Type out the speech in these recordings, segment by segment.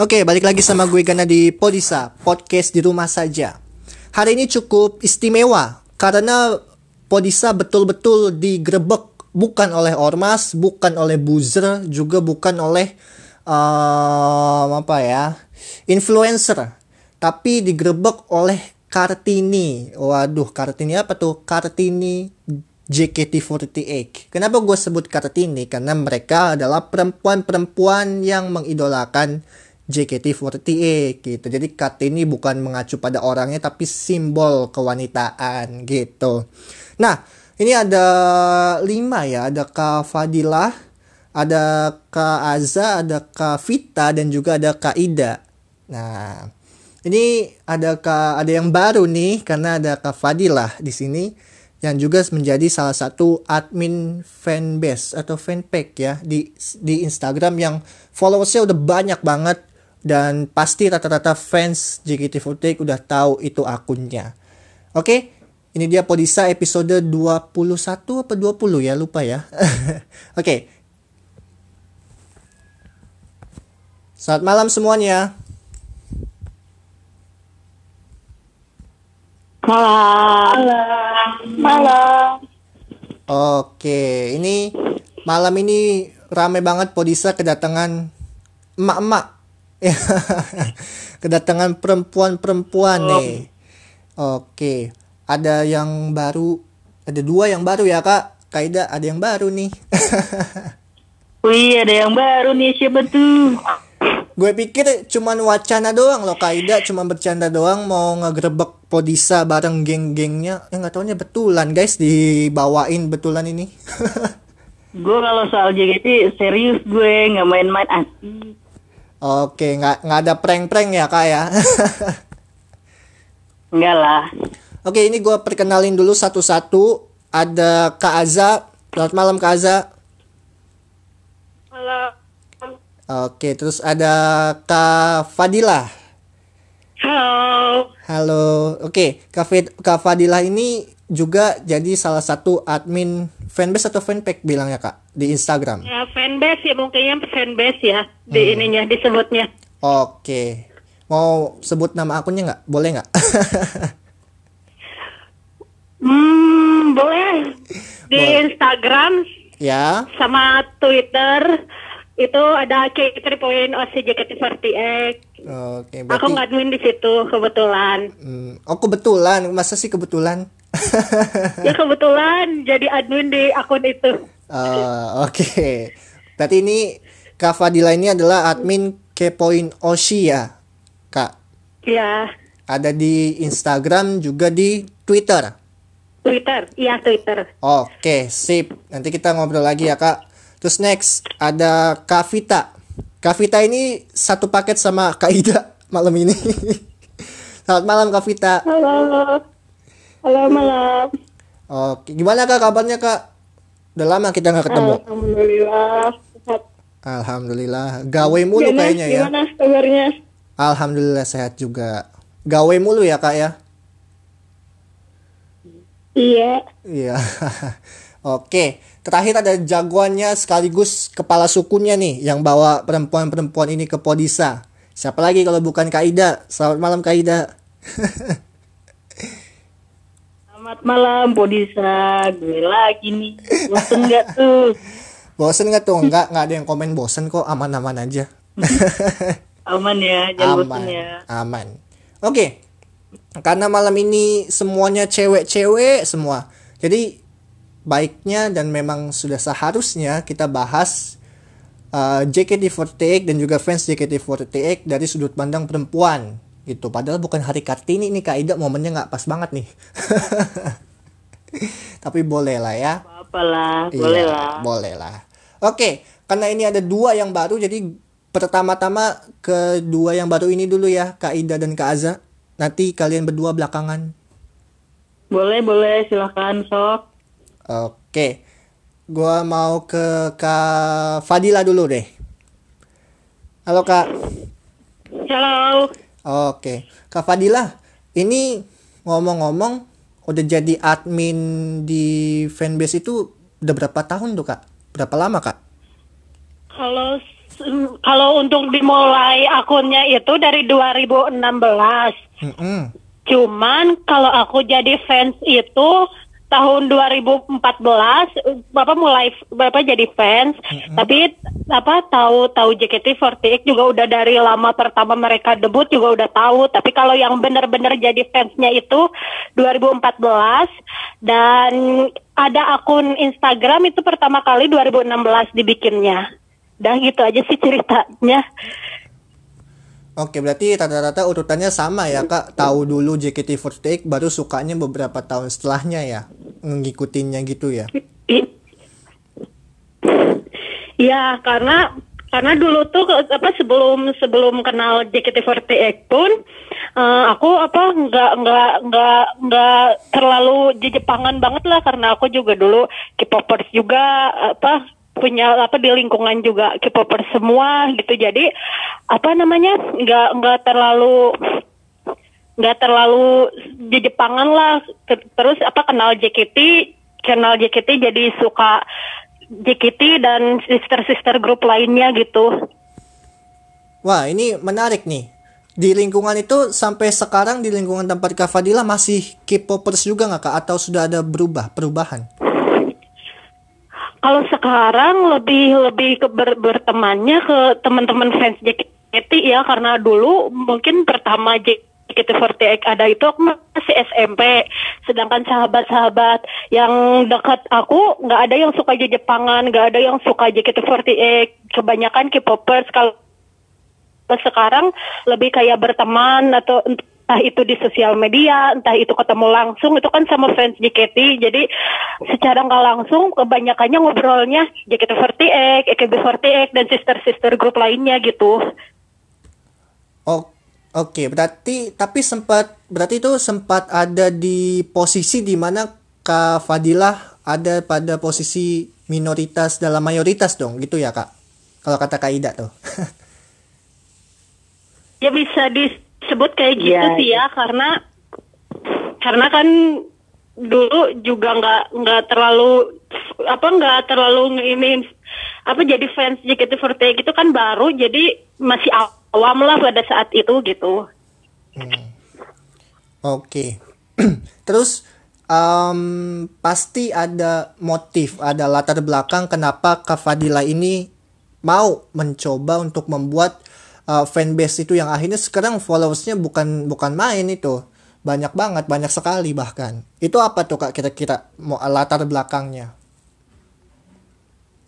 Oke, balik lagi sama gue karena di Podisa, podcast di rumah saja. Hari ini cukup istimewa karena Podisa betul-betul digerebek bukan oleh ormas, bukan oleh buzzer, juga bukan oleh um, apa ya, influencer, tapi digerebek oleh Kartini. Waduh, Kartini apa tuh? Kartini JKT48. Kenapa gue sebut Kartini? Karena mereka adalah perempuan-perempuan yang mengidolakan JKT48 gitu. Jadi Kartini bukan mengacu pada orangnya tapi simbol kewanitaan gitu. Nah, ini ada lima ya. Ada Kak Fadilah, ada Kak Aza, ada Kak Vita, dan juga ada Kak Ida. Nah, ini ada Kak, ada yang baru nih karena ada Kak Fadilah di sini yang juga menjadi salah satu admin fanbase atau fanpage ya di di Instagram yang followersnya udah banyak banget dan pasti rata-rata fans JKT48 udah tahu itu akunnya. Oke, ini dia Podisa episode 21 apa 20 ya, lupa ya. Oke. Selamat malam semuanya. Malam. Malam. Oke, ini malam ini rame banget Podisa kedatangan emak-emak. kedatangan perempuan-perempuan nih. Oke, ada yang baru, ada dua yang baru ya kak. Kaida ada yang baru nih. Wih, ada yang baru nih siapa tuh? Gue pikir cuman wacana doang loh Kaida cuma bercanda doang mau ngegerebek Podisa bareng geng-gengnya. Ya nggak taunya betulan guys dibawain betulan ini. gue kalau soal JKT serius gue nggak main-main asik. Oke, nggak nggak ada prank-prank ya kak ya. Enggak lah. Oke, ini gue perkenalin dulu satu-satu. Ada Kak Aza. Selamat malam Kak Aza. Halo. Oke, terus ada Kak Fadila. Halo. Halo. Oke, Kak, Fed- Kak Fadila ini juga jadi salah satu admin fanbase atau fanpage bilangnya Kak di Instagram. Ya, fanbase ya mungkinnya fanbase ya di ininya disebutnya. Oke. Mau sebut nama akunnya nggak? Boleh nggak? Hmm, boleh. Di Boleh. Instagram ya. sama Twitter itu ada K3.OC JKT48. Oke, Aku berarti ngadmin di situ kebetulan. Hmm, oh kebetulan, masa sih kebetulan? ya kebetulan jadi admin di akun itu. Eh, Oke, berarti ini Kak Fadila ini adalah admin Kepoin Oshi ya, Kak. Ya, Ada di Instagram juga di Twitter. Twitter. Iya, Twitter. Oke, sip. Nanti kita ngobrol lagi ya, Kak. Terus next ada Kak Vita. Kak Vita ini satu paket sama Kak Ida malam ini. Selamat malam Kak Vita. Halo. Halo malam. Oke, gimana Kak kabarnya Kak? Udah lama kita nggak ketemu. Alhamdulillah. Sehat. Alhamdulillah. Gawe mulu Gimana? kayaknya ya. Gimana kabarnya? Alhamdulillah sehat juga. Gawe mulu ya Kak ya? Iya. Iya. Oke, terakhir ada jagoannya sekaligus kepala sukunya nih yang bawa perempuan-perempuan ini ke Podisa. Siapa lagi kalau bukan Kak Ida? Selamat malam Kak Ida. Selamat malam, Bodisa. Gue lagi nih. Bosen nggak tuh? Bosen nggak tuh? Enggak, nggak ada yang komen bosen kok. Aman-aman aja. Aman ya, jangan bosen aman, ya. aman. Oke, karena malam ini semuanya cewek-cewek semua. Jadi baiknya dan memang sudah seharusnya kita bahas uh, JKT48 dan juga fans JKT48 dari sudut pandang perempuan gitu. Padahal bukan hari Kartini nih Kak Ida momennya nggak pas banget nih. Tapi boleh lah ya. Boleh Iya, lah. Boleh lah. Oke, karena ini ada dua yang baru, jadi pertama-tama kedua yang baru ini dulu ya, Kak Ida dan Kak Aza. Nanti kalian berdua belakangan. Boleh, boleh. Silahkan, sok. Oke, gua mau ke Kak Fadila dulu deh. Halo Kak. Halo. Oke, Kak Fadila, ini ngomong-ngomong udah jadi admin di fanbase itu udah berapa tahun tuh Kak? Berapa lama Kak? Kalau mm, kalau untuk dimulai akunnya itu dari 2016. Mm-mm. Cuman kalau aku jadi fans itu tahun 2014 Bapak mulai Bapak jadi fans. Tapi apa tahu tahu JKT48 juga udah dari lama pertama mereka debut juga udah tahu. Tapi kalau yang benar-benar jadi fansnya itu 2014 dan ada akun Instagram itu pertama kali 2016 dibikinnya. Dah gitu aja sih ceritanya. Oke, berarti rata-rata urutannya sama ya, Kak. Tahu dulu JKT48 baru sukanya beberapa tahun setelahnya ya. Ngikutinnya gitu ya. Iya, karena karena dulu tuh apa sebelum sebelum kenal JKT48 pun eh, aku apa nggak nggak nggak nggak terlalu di Jepangan banget lah karena aku juga dulu K-popers juga apa punya apa di lingkungan juga K-popers semua gitu jadi apa namanya nggak nggak terlalu nggak terlalu di Jepangan lah Ter- terus apa kenal JKT kenal JKT jadi suka JKT dan sister-sister grup lainnya gitu Wah, ini menarik nih. Di lingkungan itu sampai sekarang di lingkungan tempat Kak Fadila masih K-popers juga nggak Kak? Atau sudah ada berubah, perubahan? kalau sekarang lebih lebih ke ber- bertemannya ke teman-teman fans JKT ya karena dulu mungkin pertama JKT48 ada itu aku masih SMP sedangkan sahabat-sahabat yang dekat aku nggak ada yang suka Jepangan nggak ada yang suka JKT48 kebanyakan K-popers kalau sekarang lebih kayak berteman atau entah itu di sosial media, entah itu ketemu langsung, itu kan sama fans JKT. Jadi secara nggak langsung kebanyakannya ngobrolnya JKT48, AKB48 dan sister-sister grup lainnya gitu. Oh, oke. Berarti tapi sempat berarti itu sempat ada di posisi di mana Kak Fadilah ada pada posisi minoritas dalam mayoritas dong, gitu ya Kak? Kalau kata Kak Ida tuh. Ya bisa disebut kayak gitu Iya, sih ya karena karena kan dulu juga nggak nggak terlalu apa nggak terlalu ini apa jadi fans JKT48 itu kan baru jadi masih awam lah pada saat itu gitu. Oke. Terus em, pasti ada motif, ada latar belakang kenapa Kak Fadila ini mau mencoba untuk membuat uh, fanbase itu yang akhirnya sekarang followersnya bukan bukan main itu. Banyak banget, banyak sekali bahkan. Itu apa tuh Kak kira-kira mau latar belakangnya?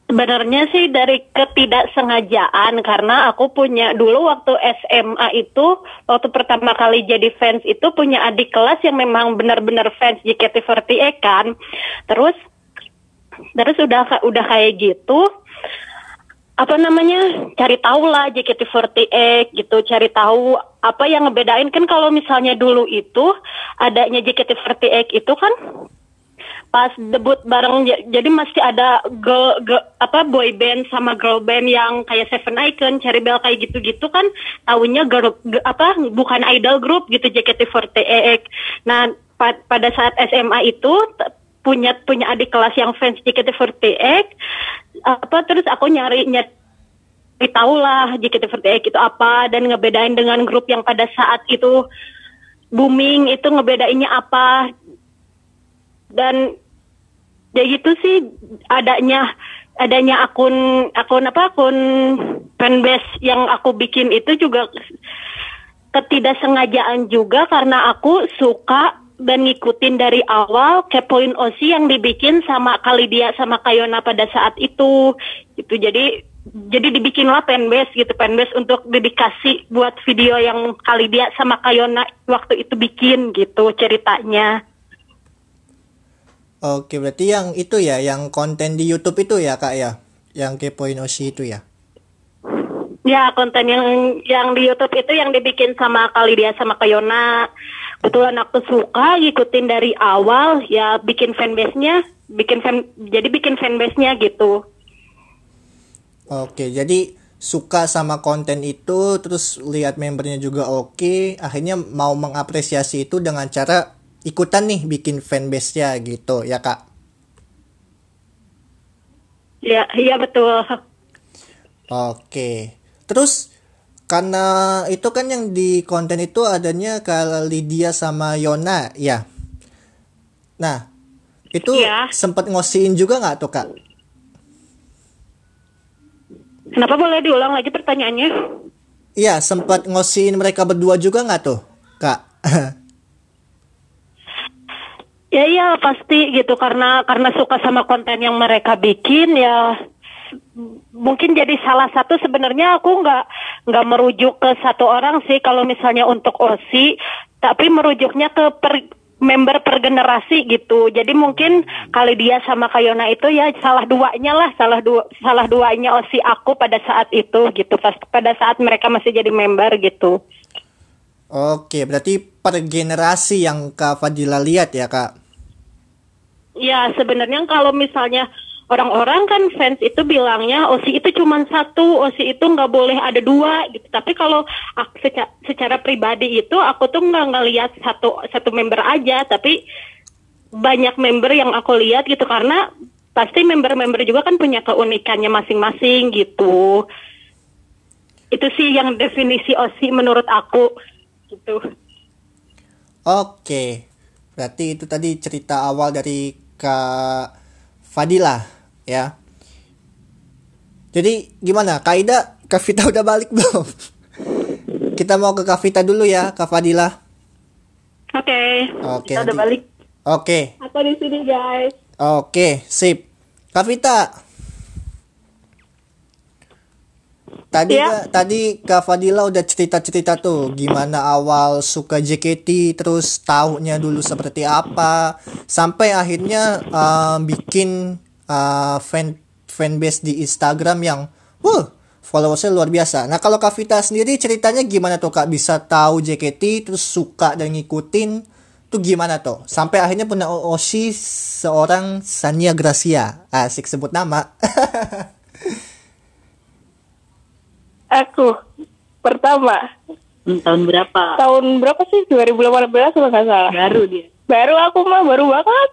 Sebenarnya sih dari ketidaksengajaan karena aku punya dulu waktu SMA itu waktu pertama kali jadi fans itu punya adik kelas yang memang benar-benar fans JKT48 kan. Terus terus udah udah kayak gitu apa namanya cari tahu lah JKT48 gitu cari tahu apa yang ngebedain kan kalau misalnya dulu itu adanya JKT48 itu kan pas debut bareng jadi masih ada girl, girl- apa boy band sama girl band yang kayak Seven Icon, Cherry Bell kayak gitu-gitu kan tahunya girl g- apa bukan idol group gitu JKT48. Nah pa- pada saat SMA itu punya punya adik kelas yang fans JKT48 apa terus aku nyari nyari tahu lah JKT48 itu apa dan ngebedain dengan grup yang pada saat itu booming itu ngebedainnya apa dan ya gitu sih adanya adanya akun akun apa akun fanbase yang aku bikin itu juga ketidaksengajaan juga karena aku suka dan ngikutin dari awal kepoin Osi yang dibikin sama Kalidia sama Kayona pada saat itu gitu. Jadi jadi dibikinlah fanbase gitu fanbase untuk dedikasi buat video yang Kalidia sama Kayona waktu itu bikin gitu ceritanya Oke, berarti yang itu ya, yang konten di YouTube itu ya Kak ya? Yang kepoin Oshi itu ya? Ya konten yang yang di YouTube itu yang dibikin sama Kalidia sama Kayona. Kebetulan aku suka ngikutin dari awal ya bikin fanbase-nya, bikin fan jadi bikin fanbase-nya gitu. Oke, jadi suka sama konten itu, terus lihat membernya juga oke, akhirnya mau mengapresiasi itu dengan cara ikutan nih bikin fanbase-nya gitu ya kak. Ya, iya betul. Oke. Terus karena itu kan yang di konten itu adanya kalau Lydia sama Yona, ya. Nah, itu Iya. sempat ngosiin juga nggak tuh kak? Kenapa boleh diulang lagi pertanyaannya? Iya, sempat ngosiin mereka berdua juga nggak tuh, kak? Ya iya pasti gitu. Karena karena suka sama konten yang mereka bikin ya mungkin jadi salah satu. Sebenarnya aku nggak nggak merujuk ke satu orang sih. Kalau misalnya untuk OSI tapi merujuknya ke per, member per generasi gitu. Jadi mungkin kali dia sama Kayona itu ya salah duanya lah. Salah dua salah duanya OSI aku pada saat itu gitu. Pas pada saat mereka masih jadi member gitu. Oke, berarti per generasi yang kak Fadila lihat ya kak? Ya sebenarnya kalau misalnya orang-orang kan fans itu bilangnya OSI itu cuma satu, OSI itu nggak boleh ada dua gitu. Tapi kalau aku secara, secara pribadi itu aku tuh nggak ngelihat satu satu member aja, tapi banyak member yang aku lihat gitu karena pasti member-member juga kan punya keunikannya masing-masing gitu. Itu sih yang definisi OSI menurut aku gitu. Oke, berarti itu tadi cerita awal dari Kak Fadila ya. Jadi gimana? Kak Ida, Kak Vita udah balik belum? Kita mau ke Kak Vita dulu ya, Kak Fadila. Oke, Oke, kita udah balik. Oke, Aku di sini guys. oke, sip. Kak Vita. Tadi Ya. Tadi Kak Fadila udah cerita-cerita tuh gimana awal suka JKT terus tahunya dulu seperti apa sampai akhirnya uh, bikin uh, fan fanbase di Instagram yang wah followersnya luar biasa. Nah kalau Kak Vita sendiri ceritanya gimana tuh Kak bisa tahu JKT terus suka dan ngikutin tuh gimana tuh sampai akhirnya punya Oshi seorang Sania Gracia asik sebut nama Aku pertama Hmm, tahun berapa? tahun berapa sih 2018 kalau nggak salah. Baru dia. Baru aku mah baru banget.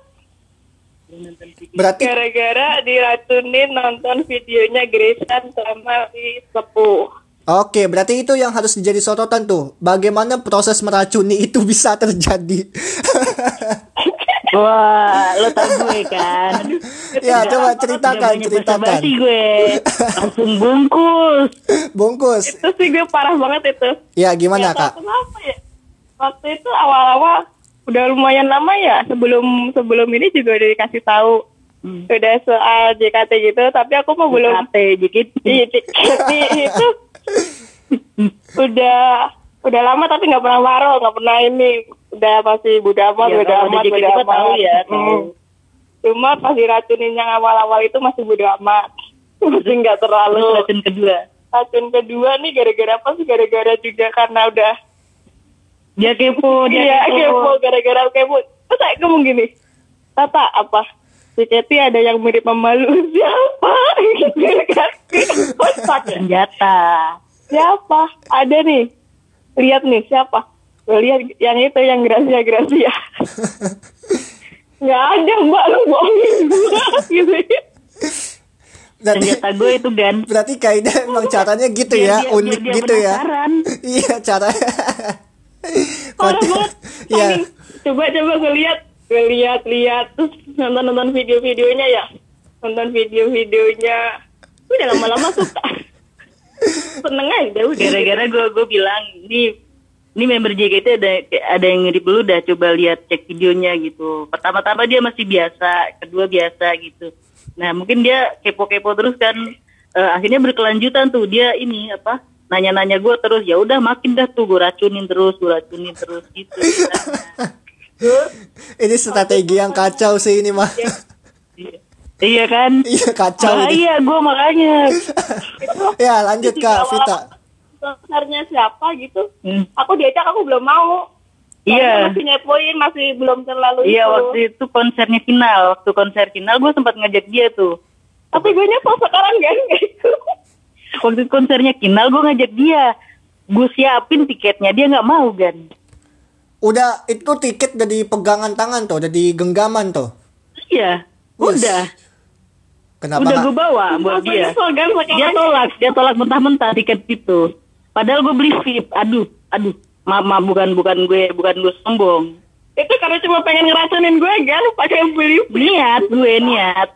berarti Gara-gara diracunin nonton videonya Gracean sama si Sepuh. Oke, berarti itu yang harus jadi sorotan tuh. Bagaimana proses meracuni itu bisa terjadi? Wah, lo tau gue kan? ya, coba ceritakan, banyak ceritakan. basa-basi gue. Langsung bungkus. Bungkus. Itu sih gue parah banget itu. Ya, gimana, tahu Kak? Kenapa ya? Waktu itu awal-awal udah lumayan lama ya sebelum sebelum ini juga udah dikasih tahu Hmm. udah soal JKT gitu tapi aku mau belum JKT, dikit. JKT itu udah udah lama tapi nggak pernah waro nggak pernah ini udah pasti budak amat Ya, kalau amat mah amat tahu ya, tahu. Cuma pas diracunin yang awal-awal itu masih budak amat. Masih nggak terlalu racun kedua. racun kedua nih gara-gara apa sih gara-gara juga karena udah Dia kepo, dia iya kepo. gara-gara kepo. Saya ngomong gini? Tata apa? JKT ada yang mirip memalu siapa? Ya? Senjata. siapa? Ada nih. Lihat nih siapa lihat yang itu yang Gracia Gracia nggak ada mbak. Lu bohongin gua gitu Berarti, Senjata gue itu gan. berarti Kaida emang caranya gitu ya, dia- unik biar dia gitu ya. penasaran. Iya, cara. parah banget. Iya. Coba coba gue lihat. Gue lihat lihat. Terus nonton nonton video-videonya ya. Nonton video-videonya. Udah lama-lama suka. Seneng aja udah. Gara-gara gue gue bilang ini ini member JKT ada ada yang mirip lu dah coba lihat cek videonya gitu. Pertama-tama dia masih biasa, kedua biasa gitu. Nah mungkin dia kepo-kepo terus kan. Eh, akhirnya berkelanjutan tuh dia ini apa nanya-nanya gue terus ya udah makin dah tuh gue racunin terus gue racunin terus gitu. ini strategi yang kacau sih ini mah. iya kan? Iya, kacau ini. Bahaya gue makanya. ya, lanjut Kak Vita. Konsernya siapa gitu Hmm. aku diajak aku belum mau Iya. Karena masih ngepoin masih belum terlalu Iya itu waktu itu konsernya final, waktu konser final gue sempat ngajak dia tuh. tapi gue nyesel sekarang kan gitu Waktu konsernya final gue ngajak dia, gue siapin tiketnya dia nggak mau kan? Udah itu tiket udah di pegangan tangan tuh, udah di genggaman tuh. Iya, Wes. udah. Kenapa Udah gue bawa buat dia. Nyesel kan Dia tolak, dia tolak mentah-mentah tiket itu. Padahal gue beli VIP. Aduh, aduh. Maaf, maaf bukan bukan gue bukan gue sombong. itu karena cuma pengen ngeracunin gue kan pakai beli Niat gue niat.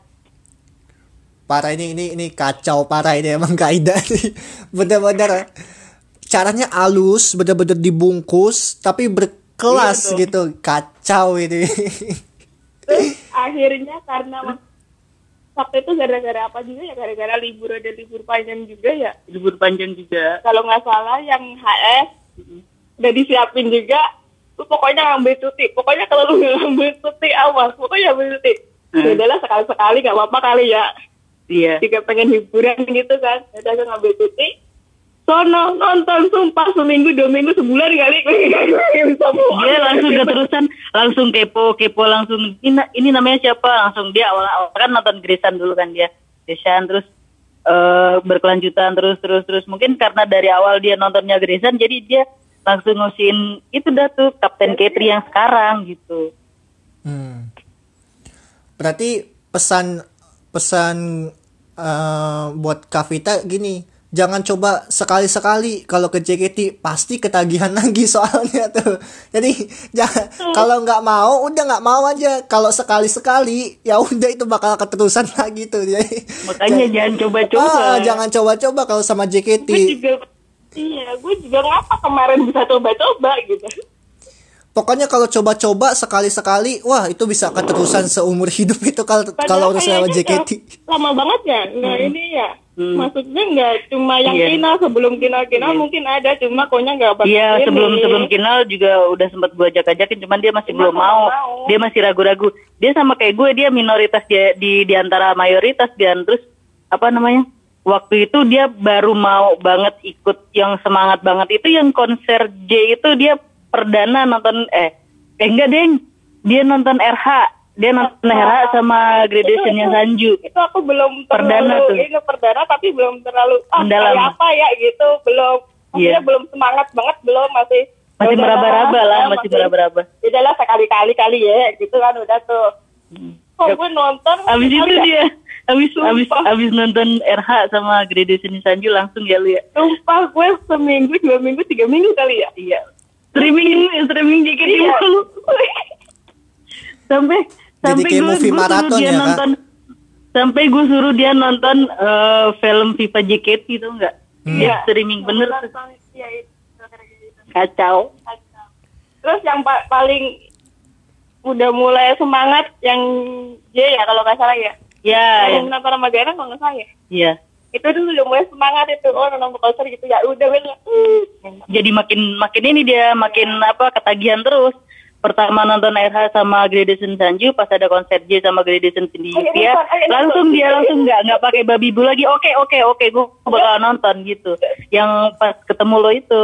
parah ini ini ini kacau parah ini emang Kaida nih bener-bener caranya halus bener-bener dibungkus tapi berkelas Iya gitu kacau ini Terus akhirnya karena waktu itu gara-gara apa juga ya? Gara-gara libur ada libur panjang juga ya? Libur panjang juga. kalau nggak salah yang HS udah disiapin juga. Lu pokoknya ngambil cuti. Pokoknya kalau lu ngambil cuti awas. Pokoknya ambil cuti. Hmm. ya udahlah sekali sekali nggak apa-apa kali ya. Iya. jika pengen hiburan gitu kan. Udah gue ngambil cuti sono nonton sumpah seminggu dua minggu sebulan kali. Dia langsung keterusan langsung kepo kepo langsung ini, ini namanya siapa? Langsung dia awal awal kan nonton Grisan dulu kan dia. Grisan terus eh berkelanjutan terus terus terus. Mungkin karena dari awal dia nontonnya Grisan jadi dia langsung ngusin itu dah tuh Kapten Katri yang sekarang gitu. Hmm. Berarti pesan pesan eh, buat Kavita gini, jangan coba sekali-sekali kalau ke JKT pasti ketagihan lagi soalnya tuh. Jadi jangan kalau nggak mau udah nggak mau aja. Kalau sekali-sekali ya udah itu bakal keterusan lagi tuh. Jadi makanya jangan coba-coba Ah, jangan coba-coba kalau sama JKT. gue juga iya gue juga ngapa kemarin bisa coba-coba gitu Pokoknya kalau coba-coba sekali-sekali, wah itu bisa keterusan seumur hidup itu kalau kalau udah sama kayaknya JKT. lama banget ya nggak ini ya maksudnya nggak cuma yang Iya. final sebelum final final mungkin ada cuma koknya nggak bakal Iya sebelum sebelum final juga udah sempat gue ajak ajakin cuman dia masih Cuma belum mau. mau. dia masih ragu-ragu dia sama kayak gue dia minoritas dia di di antara mayoritas dan terus apa namanya waktu itu dia baru mau banget ikut yang semangat banget itu yang konser J itu dia perdana nonton eh eh enggak deng. Dia nonton RH dia nonton RH sama graduationnya Sanju. itu aku belum Perdana tuh. ini perdana tapi belum terlalu ah Mendalam. apa ya? gitu belum. Maksudnya Iya. belum semangat banget belum masih masih ya udahlah, meraba-raba lah ya, masih meraba-raba. ya udahlah sekali-kali kali ya gitu kan udah tuh. Kok gue nonton? Abis itu ada- dia abis abis abis nonton RH sama graduation Sanju langsung ya lu ya. sumpah gue seminggu dua minggu tiga minggu kali ya? Iya. Streaming streaming JKT Iya. mulu. sampai sampai gue movie gue suruh maraton dia ya, Kak? nonton sampai gue suruh dia nonton eh, film FIFA JKT itu enggak? Hmm. Dia streaming bener tuh. Iya, itu. kacau. Terus yang pa- paling udah mulai semangat yang J ya kalau nggak salah ya. Ya, ya. Yang nonton sama Gara kalau nggak salah ya. Iya. Itu dulu udah mulai semangat itu. Oh nonton konser gitu ya. Udah "Hmm." Jadi makin makin ini dia makin apa ketagihan terus. Pertama nonton RH sama Gradation Sanju, pas ada konser J sama Gradation ayo langsung dia langsung nggak nggak pakai babi bu lagi. Oke oke oke, gue bakal nonton gitu. Yang pas ketemu lo itu.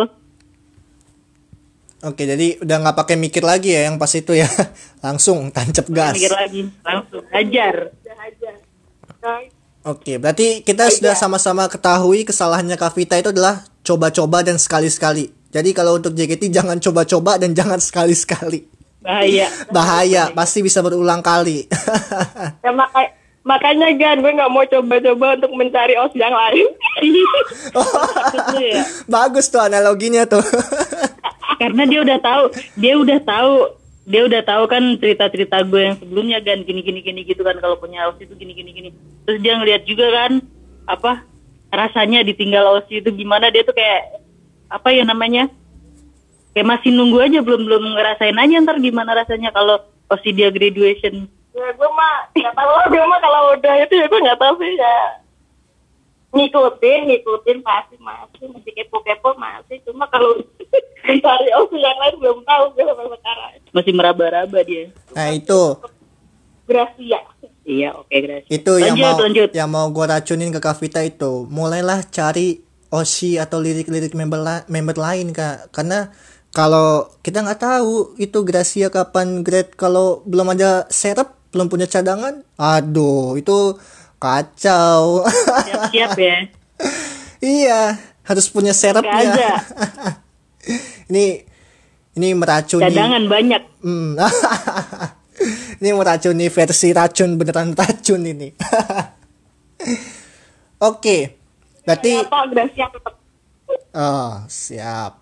Oke, jadi udah nggak pakai mikir lagi ya yang pas itu ya. Langsung tancap gas. Mikir lagi, langsung hajar. Udah aja. Nah, Oke, berarti kita sudah sama-sama ketahui kesalahannya Kavita itu adalah coba-coba dan sekali-sekali. Jadi kalau untuk JKT jangan coba-coba dan jangan sekali-sekali. Bahaya. Bahaya, pasti bisa berulang kali. ya maka- makanya Gan, gue nggak mau coba-coba untuk mencari os yang lain. Itu ya. Bagus tuh analoginya tuh. Karena dia udah tahu, dia udah tahu, dia udah tahu kan cerita-cerita gue yang sebelumnya kan gini gini gitu kan kalau punya OSI itu gini gini. Terus dia ngeliat juga kan apa rasanya ditinggal OSI itu gimana dia tuh kayak apa ya namanya? Kayak masih nunggu aja belum belum ngerasain aja ntar gimana rasanya kalau OSI dia graduation. ya gue mah nggak tahu gue mah kalau udah itu ya gue nggak tahu sih ya ngikutin ngikutin pasti masih masih kepo-kepo masih cuma kalau mencari os yang lain belum tahu gue sampai sekarang Masih meraba-raba dia. Nah, itu Gracia Iya, oke, Grace. itu yang lanjut, mau lanjut. yang mau gue racunin ke Kavita itu. Mulailah cari Oshi atau lirik-lirik member la- member lain Kak. Karena kalau kita nggak tahu itu Gracia kapan grade kalau belum ada serep, belum punya cadangan. Aduh, itu kacau. Siap-siap ya. iya, harus punya ada. ini ini meracuni. Cadangan banyak. Hmm. ini meracuni versi racun beneran racun ini. Oke. Berarti Gracia tetap Oh, siap.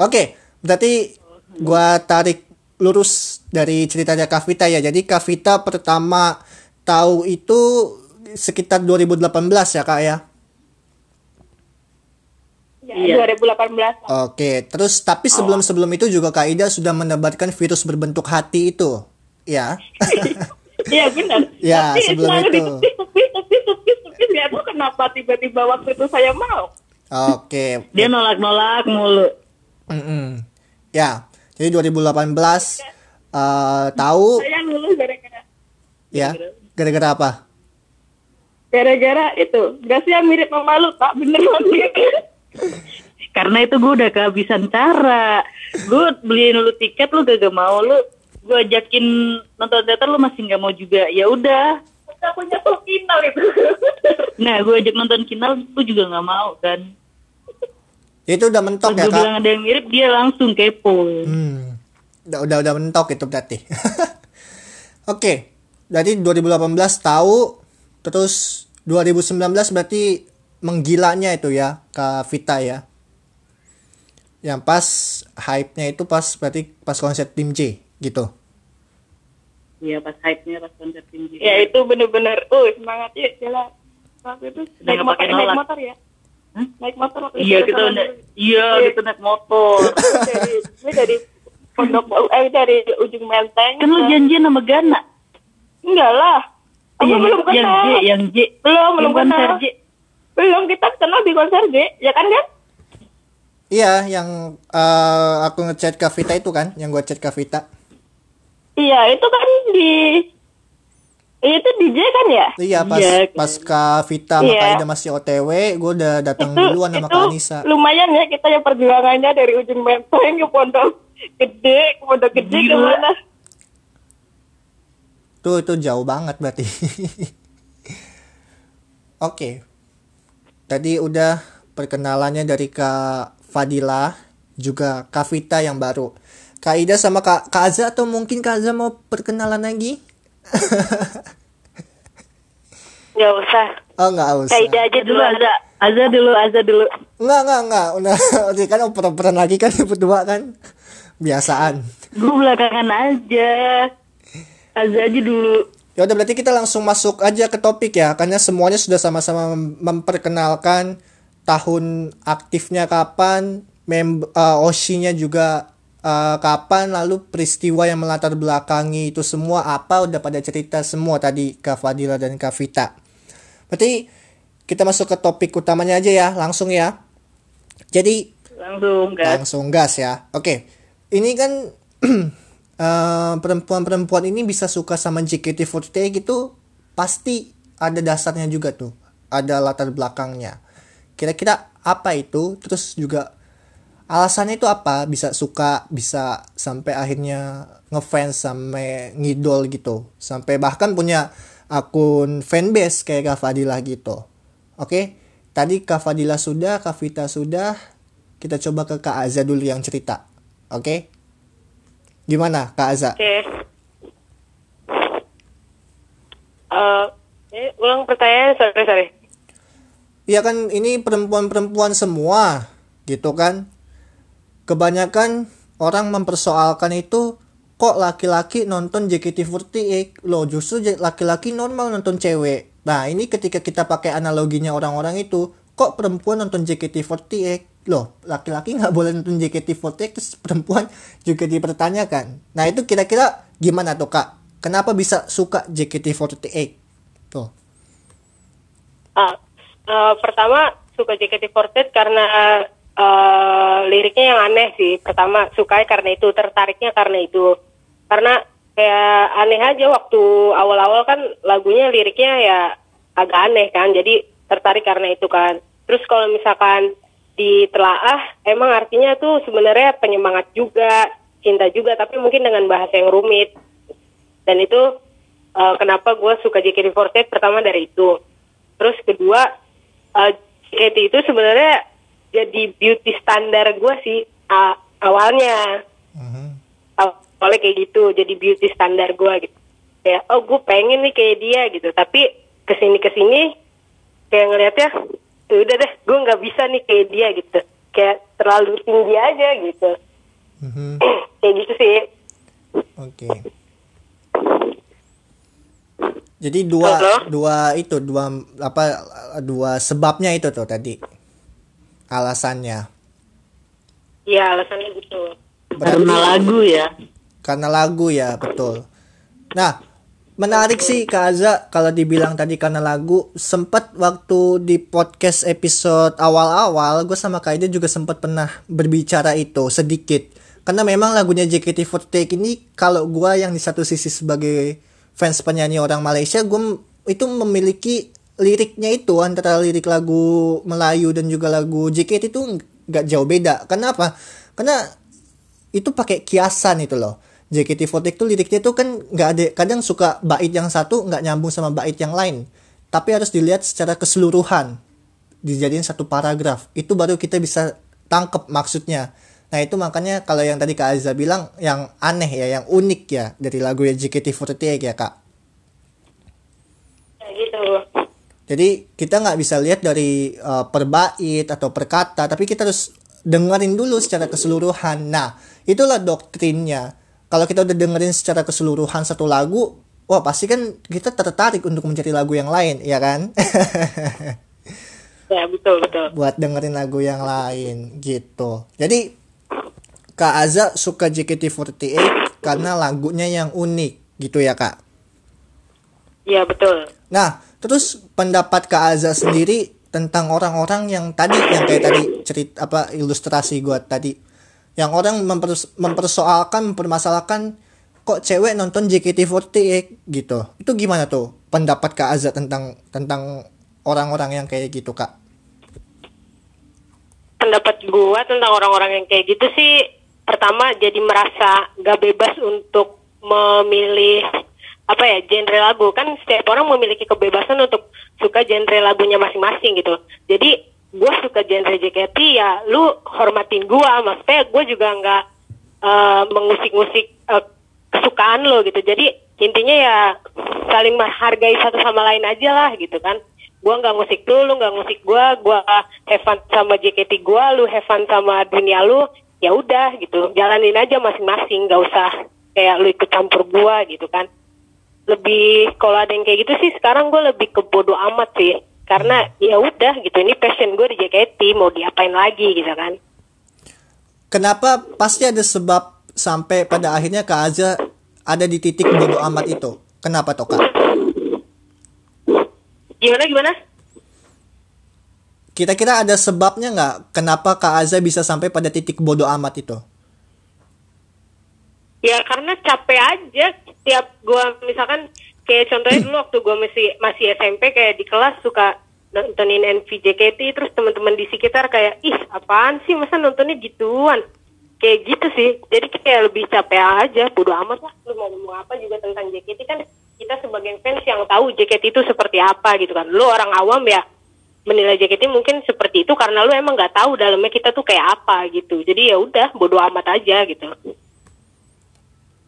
Oke, berarti gua tarik lurus dari ceritanya Kavita ya. Jadi Kavita pertama tahu itu sekitar 2018 ya, Kak ya. Ya, Iya. 2018 Oke, terus tapi sebelum-sebelum itu juga Kak Ida sudah menebarkan virus berbentuk hati itu. Ya. Iya benar. Ya, Tapi sebelum itu. ditepis, tepis, tepis, tepis, tepis. Nggak tahu kenapa tiba-tiba waktu itu saya mau. Oke. Dia nolak-nolak mulu. Mm-mm. Ya. Jadi 2018 eh, tahu Saya lulus gara-gara ya. Gara-gara apa? gara-gara itu. Gracia mirip sama lu, Pak. Beneran gitu. Karena itu gue udah kehabisan cara. Gue beliin lu tiket lu gak, mau lu. Gue ajakin nonton teater lu masih nggak mau juga. Ya udah. Itu. Nah gue ajak nonton kinal lu juga nggak mau kan. Itu udah mentok Pas ya, gue Kak? bilang ada yang mirip dia langsung kepo. Hmm. Udah udah udah mentok itu berarti. Oke. Berarti 2018 tahu terus 2019 berarti menggilanya itu ya Kak Vita ya. Yang pas hype-nya itu pas berarti pas konser tim J gitu. Iya pas hype-nya pas konser tinggi. ya itu bener-bener, uh semangat yuk jalan. Waktu itu naik motor, pakai naik nolak. motor ya. Hah? Naik motor waktu Iya itu kita dulu. iya Iya. kita naik motor. dari ini dari pondok eh dari ujung menteng kan lu janjian sama Gana. enggak lah aku yang, belum yang kenal J, yang J. belum belum yang kenal J. belum kita kenal di konser J ya kan kan Iya, yang eh, aku ngechat Kak Vita itu kan, yang gua chat Kak Vita. iya itu kan di itu di J kan ya Iya, pas Iya, pas Kak Vita Iya. Kak Ida masih OTW, gua udah datang duluan sama itu Kak Anissa. lumayan ya kita yang perjuangannya dari ujung menteng ke pondok gede ke pondok gede ke Gila. mana Tuh itu jauh banget berarti. Oke. Tadi udah perkenalannya dari Kak Fadila, juga Kak Vita yang baru. Kak Ida sama Kak, Kak Aza atau mungkin Kak Aza mau perkenalan lagi? Nggak usah. Oh nggak usah. Kaida aja Dulu. Azza, Azza dulu, Azza dulu. Nggak nggak nggak. Udah kan oper-operan lagi kan berdua kan. Biasaan. Gue belakangan aja. Azza aja dulu. Ya udah berarti kita langsung masuk aja ke topik ya, karena semuanya sudah sama-sama mem- memperkenalkan tahun aktifnya kapan, mem uh, Oshi-nya juga uh, kapan, lalu peristiwa yang melatar belakangi itu semua apa udah pada cerita semua tadi Kak Fadila dan Kak Vita. Berarti kita masuk ke topik utamanya aja ya, langsung ya. Jadi Langsung kan. langsung gas ya. Oke, ini kan eh, perempuan-perempuan ini bisa suka sama JKT48 gitu pasti ada dasarnya juga tuh, ada latar belakangnya. Kira-kira apa itu? Terus juga alasannya itu apa? Bisa suka, bisa sampai akhirnya ngefans sampai ngidol gitu, sampai bahkan punya akun fanbase kayak Kak Fadila gitu. Oke, tadi Kak Fadila sudah, Kak Vita sudah, kita coba ke Kak dulu yang cerita. Oke? Gimana Kak Aza? Oke. Eh, eh, ulang pertanyaan, sorry, sorry. Iya kan ini perempuan-perempuan semua gitu kan. Kebanyakan orang mempersoalkan itu kok laki-laki nonton JKT48 loh justru laki-laki normal nonton cewek. Nah ini ketika kita pakai analoginya orang-orang itu kok perempuan nonton JKT48 loh laki-laki nggak boleh nonton JKT48 terus perempuan juga dipertanyakan. Nah itu kira-kira gimana tuh kak? Kenapa bisa suka JKT48? Tuh. Ah, eh, pertama suka JKT48 karena eh, liriknya yang aneh sih. Pertama suka karena itu, tertariknya karena itu. Karena kayak aneh aja waktu awal-awal kan lagunya liriknya ya agak aneh kan. Jadi tertarik karena itu kan. Terus kalau misalkan ditelaah emang artinya tuh sebenarnya penyemangat juga, cinta juga tapi mungkin dengan bahasa yang rumit. Dan itu eh, kenapa gue suka JKT48 pertama dari itu. Terus kedua, uh, JKT itu sebenarnya jadi beauty standar gue sih uh, awalnya. Mhm. Awalnya kayak gitu, jadi beauty standar gue gitu. Ya, oh gue pengen nih kayak dia gitu. Tapi ke sini ke sini kayak ngelihatnya "Ya udah deh gue nggak bisa nih kayak dia gitu kayak terlalu tinggi aja gitu Mhm. kayak gitu sih Oke. Jadi dua Halo? dua itu dua apa dua sebabnya itu tuh tadi alasannya Iya alasannya gitu Karena lagu ya. karena lagu ya betul. Nah menarik sih Kak Aza kalau dibilang tadi karena lagu. Sempat waktu di podcast episode awal-awal gue sama Kak Ida juga sempat pernah berbicara itu sedikit. Karena memang lagunya JKT48 ini kalau gue yang di satu sisi sebagai fans penyanyi orang Malaysia gue itu memiliki liriknya itu antara lirik lagu Melayu dan juga lagu JKT itu nggak jauh beda. Kenapa karena itu pakai kiasan itu loh. JKT48 itu liriknya itu kan nggak ada kadang suka bait yang satu nggak nyambung sama bait yang lain. Tapi harus dilihat secara keseluruhan. Dijadiin satu paragraf. Itu baru kita bisa tangkep maksudnya. Nah itu makanya kalau yang tadi Kak Azza bilang yang aneh ya, yang unik ya dari lagu ya JKT48 ya Kak. kayak gitu Jadi kita nggak bisa lihat dari uh, per bait atau per kata, tapi kita harus dengerin dulu secara keseluruhan. Nah, itulah doktrinnya. Kalau kita udah dengerin secara keseluruhan satu lagu, wah pasti kan kita tertarik untuk mencari lagu yang lain, ya kan? ya betul betul Buat dengerin lagu yang lain gitu. Jadi Kak Aza suka JKT48 karena lagunya yang unik gitu ya Kak. Iya betul Nah, terus pendapat Kak Aza sendiri tentang orang-orang yang tadi yang kayak tadi cerita apa ilustrasi gua tadi yang orang mempers- mempersoalkan mempermasalahkan kok cewek nonton JKT48 gitu. Itu gimana tuh pendapat Kak Aza tentang tentang orang-orang yang kayak gitu, Kak? pendapat gua tentang orang-orang yang kayak gitu sih pertama jadi merasa gak bebas untuk memilih apa ya genre lagu kan setiap orang memiliki kebebasan untuk suka genre lagunya masing-masing gitu jadi gua suka genre JKT ya lu hormatin gua. Maksudnya gua juga nggak eh, mengusik-ngusik eh, kesukaan lo gitu. Jadi intinya ya saling menghargai satu sama lain aja lah gitu kan. Gua nggak musik lu, lu nggak musik gua, gua have sama JKT gua, lu have sama dunia lu, ya udah gitu, jalanin aja masing-masing, nggak usah kayak lu ikut campur gua gitu kan. Lebih kalau ada yang kayak gitu sih sekarang gua lebih ke bodo amat sih, karena ya udah gitu, ini passion gue di JKT mau diapain lagi gitu kan. Kenapa pasti ada sebab sampai pada akhirnya Kak Aza ada di titik bodo amat itu? Kenapa toh, Kak? Gimana gimana? Kira-kira ada sebabnya nggak kenapa Kak Aza bisa sampai pada titik bodo amat itu? Ya karena capek aja tiap gua misalkan kayak contohnya dulu waktu gua masih masih SMP kayak di kelas suka nontonin NVJKT terus teman-teman di sekitar kayak ih apaan sih? Masa nontonnya gituan? Kayak gitu sih. Jadi kayak lebih capek aja bodo amat lah. Lu mau ngomong apa juga tentang JKT kan kita sebagai fans yang tahu JKT itu seperti apa gitu kan. Lu orang awam ya menilai JKT mungkin seperti itu karena lu emang nggak tahu dalamnya kita tuh kayak apa gitu. Jadi ya udah bodo amat aja gitu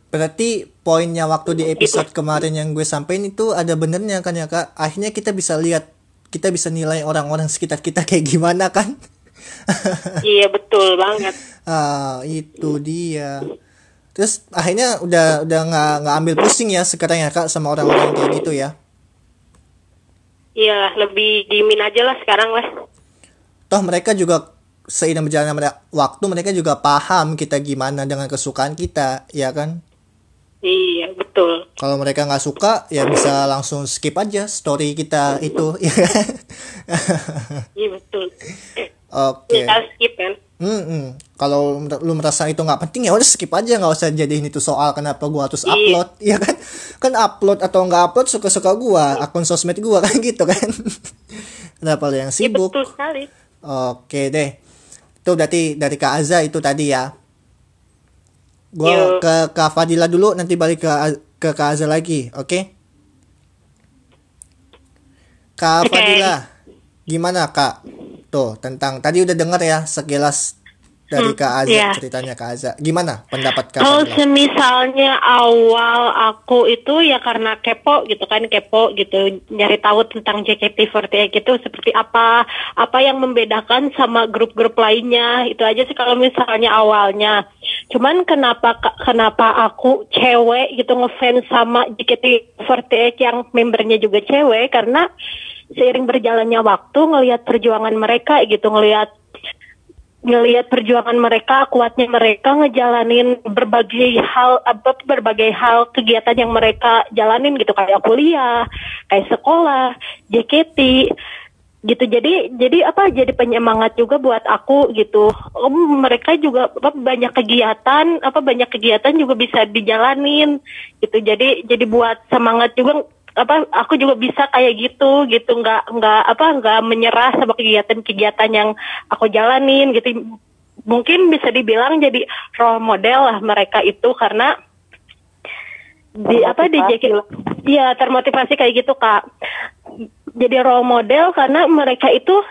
Berarti poinnya waktu di episode kemarin yang gue sampein itu ada benernya kan ya kak. Akhirnya kita bisa lihat, kita bisa nilai orang-orang sekitar kita kayak gimana kan. iya betul banget ah itu dia. Terus akhirnya udah udah nggak nggak ambil pusing ya sekarang ya kak sama orang-orang kayak gitu ya. Iya, lebih diemin aja lah sekarang lah. Toh mereka juga seiring berjalannya waktu mereka juga paham kita gimana dengan kesukaan kita, ya kan? Iya, betul. Kalau mereka nggak suka, ya bisa langsung skip aja story kita itu? Iya, betul. Oke. Kita skip kan. Hmm, kalau lu merasa itu nggak penting ya udah skip aja nggak usah jadiin itu soal kenapa gua harus Iya. upload, ya kan? Kan upload atau nggak upload suka-suka gua, akun sosmed gua kan gitu kan. Kenapa lu yang Iya, sibuk? betul sekali. Oke deh. Itu berarti dari Kak Aza itu tadi ya. Gua Yuk. ke Kak Fadila dulu nanti balik ke ke Kak Aza lagi, oke? Kak Oke. Fadila, gimana Kak? Tuh, tentang tadi udah denger ya sekilas dari Kak Aza iya. ceritanya Kak Aza. Gimana pendapat Kak Kalau semisalnya awal aku itu ya karena kepo gitu kan kepo gitu nyari tahu tentang JKT48 itu seperti apa apa yang membedakan sama grup-grup lainnya itu aja sih kalau misalnya awalnya. Cuman kenapa kenapa aku cewek gitu ngefans sama JKT48 yang membernya juga cewek karena seiring berjalannya waktu ngelihat perjuangan mereka gitu ngelihat ngelihat perjuangan mereka, kuatnya mereka ngejalanin berbagai hal apa berbagai hal kegiatan yang mereka jalanin gitu kayak kuliah, kayak sekolah, JKT gitu. Jadi jadi apa jadi penyemangat juga buat aku gitu. Oh, mereka juga apa banyak kegiatan, apa banyak kegiatan juga bisa dijalanin gitu. Jadi jadi buat semangat juga apa aku juga bisa kayak gitu gitu nggak nggak apa nggak menyerah sama kegiatan-kegiatan yang aku jalanin gitu mungkin bisa dibilang jadi role model lah mereka itu karena di apa di JKT ya termotivasi kayak gitu kak jadi role model karena mereka itu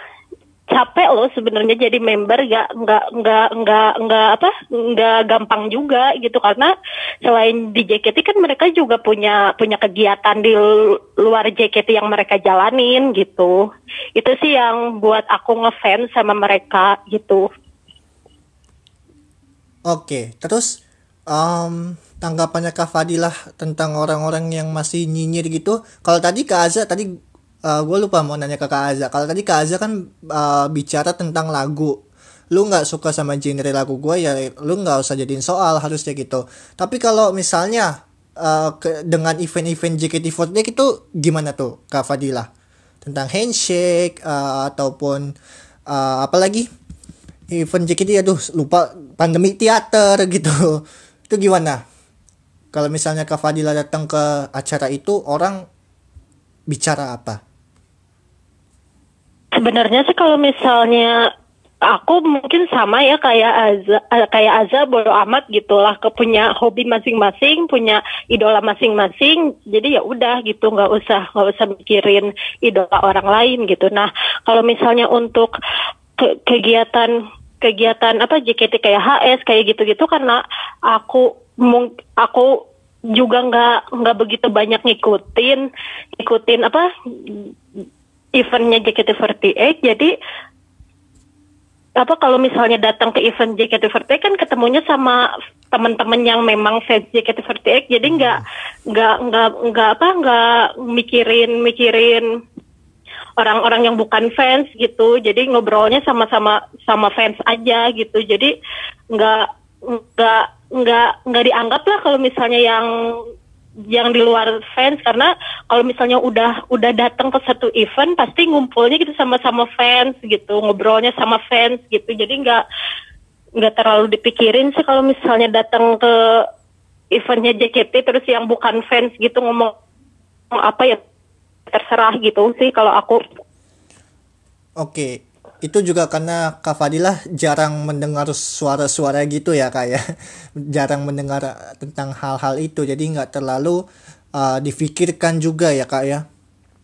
capek loh sebenarnya jadi member nggak nggak nggak nggak nggak apa nggak gampang juga gitu. Karena selain di JKT kan mereka juga punya punya kegiatan di luar JKT yang mereka jalanin gitu. Itu sih yang buat aku ngefans sama mereka gitu. Oke terus um, tanggapannya Kak Fadilah tentang orang-orang yang masih nyinyir gitu. Kalau tadi Kak Aza tadi uh, gue lupa mau nanya ke Kak Aza. Kalau tadi Kak Aza kan uh, bicara tentang lagu. Lu nggak suka sama genre lagu gue ya lu nggak usah jadiin soal harusnya gitu. Tapi kalau misalnya uh, ke, dengan event-event JKT48 itu gimana tuh Kak Fadila? Tentang handshake uh, ataupun uh, apa lagi? Event JKT aduh lupa pandemi teater gitu. itu gimana? Kalau misalnya Kak Fadila datang ke acara itu orang bicara apa? Sebenarnya sih kalau misalnya aku mungkin sama ya kayak Aza kayak Aza bodo amat gitulah ke punya hobi masing-masing punya idola masing-masing jadi ya udah gitu nggak usah nggak usah mikirin idola orang lain gitu nah kalau misalnya untuk ke kegiatan kegiatan apa JKT kayak HS kayak gitu-gitu karena aku mung aku juga nggak nggak begitu banyak ngikutin ngikutin apa eventnya JKT48 jadi apa kalau misalnya datang ke event JKT48 kan ketemunya sama teman-teman yang memang fans JKT48 jadi nggak nggak nggak nggak apa nggak mikirin mikirin orang-orang yang bukan fans gitu. Jadi ngobrolnya sama-sama sama fans aja gitu. Jadi nggak nggak nggak nggak dianggap lah kalau misalnya yang yang di luar fans. Karena kalau misalnya udah udah datang ke satu event pasti ngumpulnya gitu sama-sama fans gitu. Ngobrolnya sama fans gitu. Jadi nggak nggak terlalu dipikirin sih kalau misalnya datang ke eventnya JKT terus yang bukan fans gitu ngomong apa ya terserah gitu sih kalau aku. Oke, itu juga karena Kak Fadilah jarang mendengar suara-suara gitu ya kak ya. Jarang mendengar tentang hal-hal itu. Jadi nggak terlalu uh, difikirkan juga ya kak ya.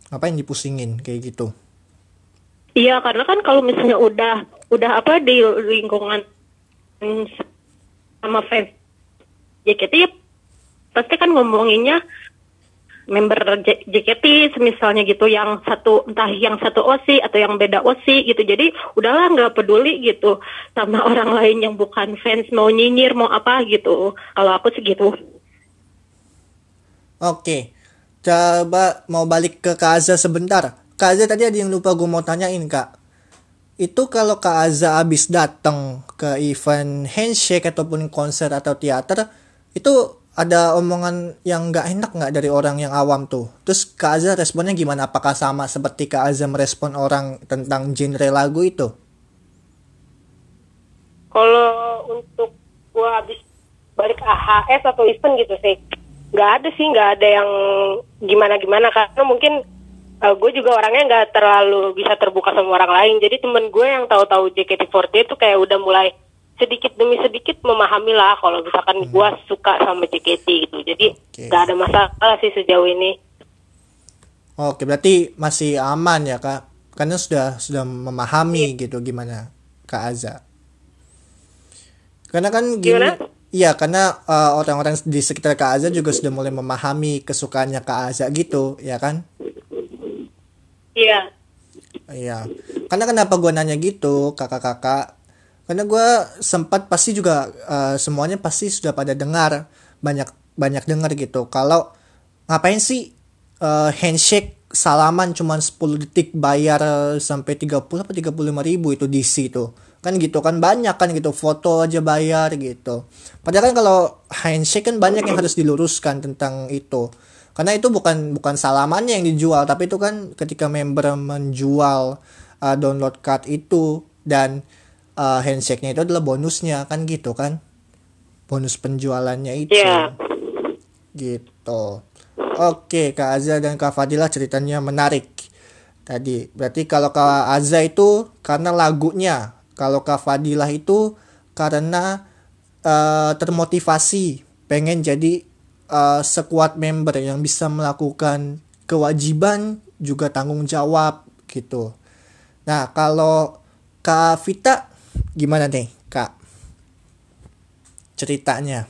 Apa yang dipusingin kayak gitu. Iya karena kan kalau misalnya udah udah apa di lingkungan sama fans JKT ya pasti kan ngomonginnya member JKT misalnya gitu yang satu entah yang satu OSI atau yang beda OSI gitu. Jadi udahlah nggak peduli gitu sama orang lain yang bukan fans mau nyinyir mau apa gitu. Kalau aku sih gitu. Oke coba mau balik ke Kak Aza sebentar. Kak Aza tadi ada yang lupa gue mau tanyain Kak. Itu kalau Kak Aza abis datang ke event handshake ataupun konser atau teater itu ada omongan yang nggak enak nggak dari orang yang awam tuh? Terus Kak Azza responnya gimana? Apakah sama seperti Kak Azza merespon orang tentang genre lagu itu? Kalau untuk gua habis balik AHS atau event gitu sih nggak ada sih nggak ada yang gimana gimana karena mungkin uh, gue juga orangnya nggak terlalu bisa terbuka sama orang lain. Jadi temen gue yang tahu-tahu JKT48 itu kayak udah mulai sedikit demi sedikit memahami lah kalau misalkan hmm. gue suka sama JKT gitu jadi nggak okay. ada masalah sih sejauh ini oke berarti masih aman ya kak karena sudah sudah memahami yeah. gitu gimana kak Aza Karena kan gini, Gimana? iya karena eh, orang-orang di sekitar Kak Aza juga sudah mulai memahami kesukaannya Kak Aza gitu, ya kan? Iya. Iya. Karena kenapa gua nanya gitu, kakak-kakak? Karena gua sempat pasti juga eh, semuanya pasti sudah pada dengar, banyak banyak dengar gitu. Kalau ngapain sih eh, handshake salaman cuman 10 detik bayar sampai 30 apa 35 ribu itu DC itu? Kan gitu kan banyak kan gitu foto aja bayar gitu. Padahal kan kalau handshake kan banyak yang harus diluruskan tentang itu. Karena itu bukan bukan salamannya yang dijual tapi itu kan ketika member menjual uh, download card itu dan uh, handshake-nya itu adalah bonusnya kan gitu kan? Bonus penjualannya itu. Iya. gitu. Oke Kak Azza dan Kak Fadila ceritanya menarik. Tadi berarti kalau Kak Azza itu karena lagunya kalau Kak Fadilah itu karena eh, termotivasi pengen jadi eh, sekuat member yang bisa melakukan kewajiban juga tanggung jawab gitu. Nah kalau Kak Vita gimana nih Kak? Ceritanya.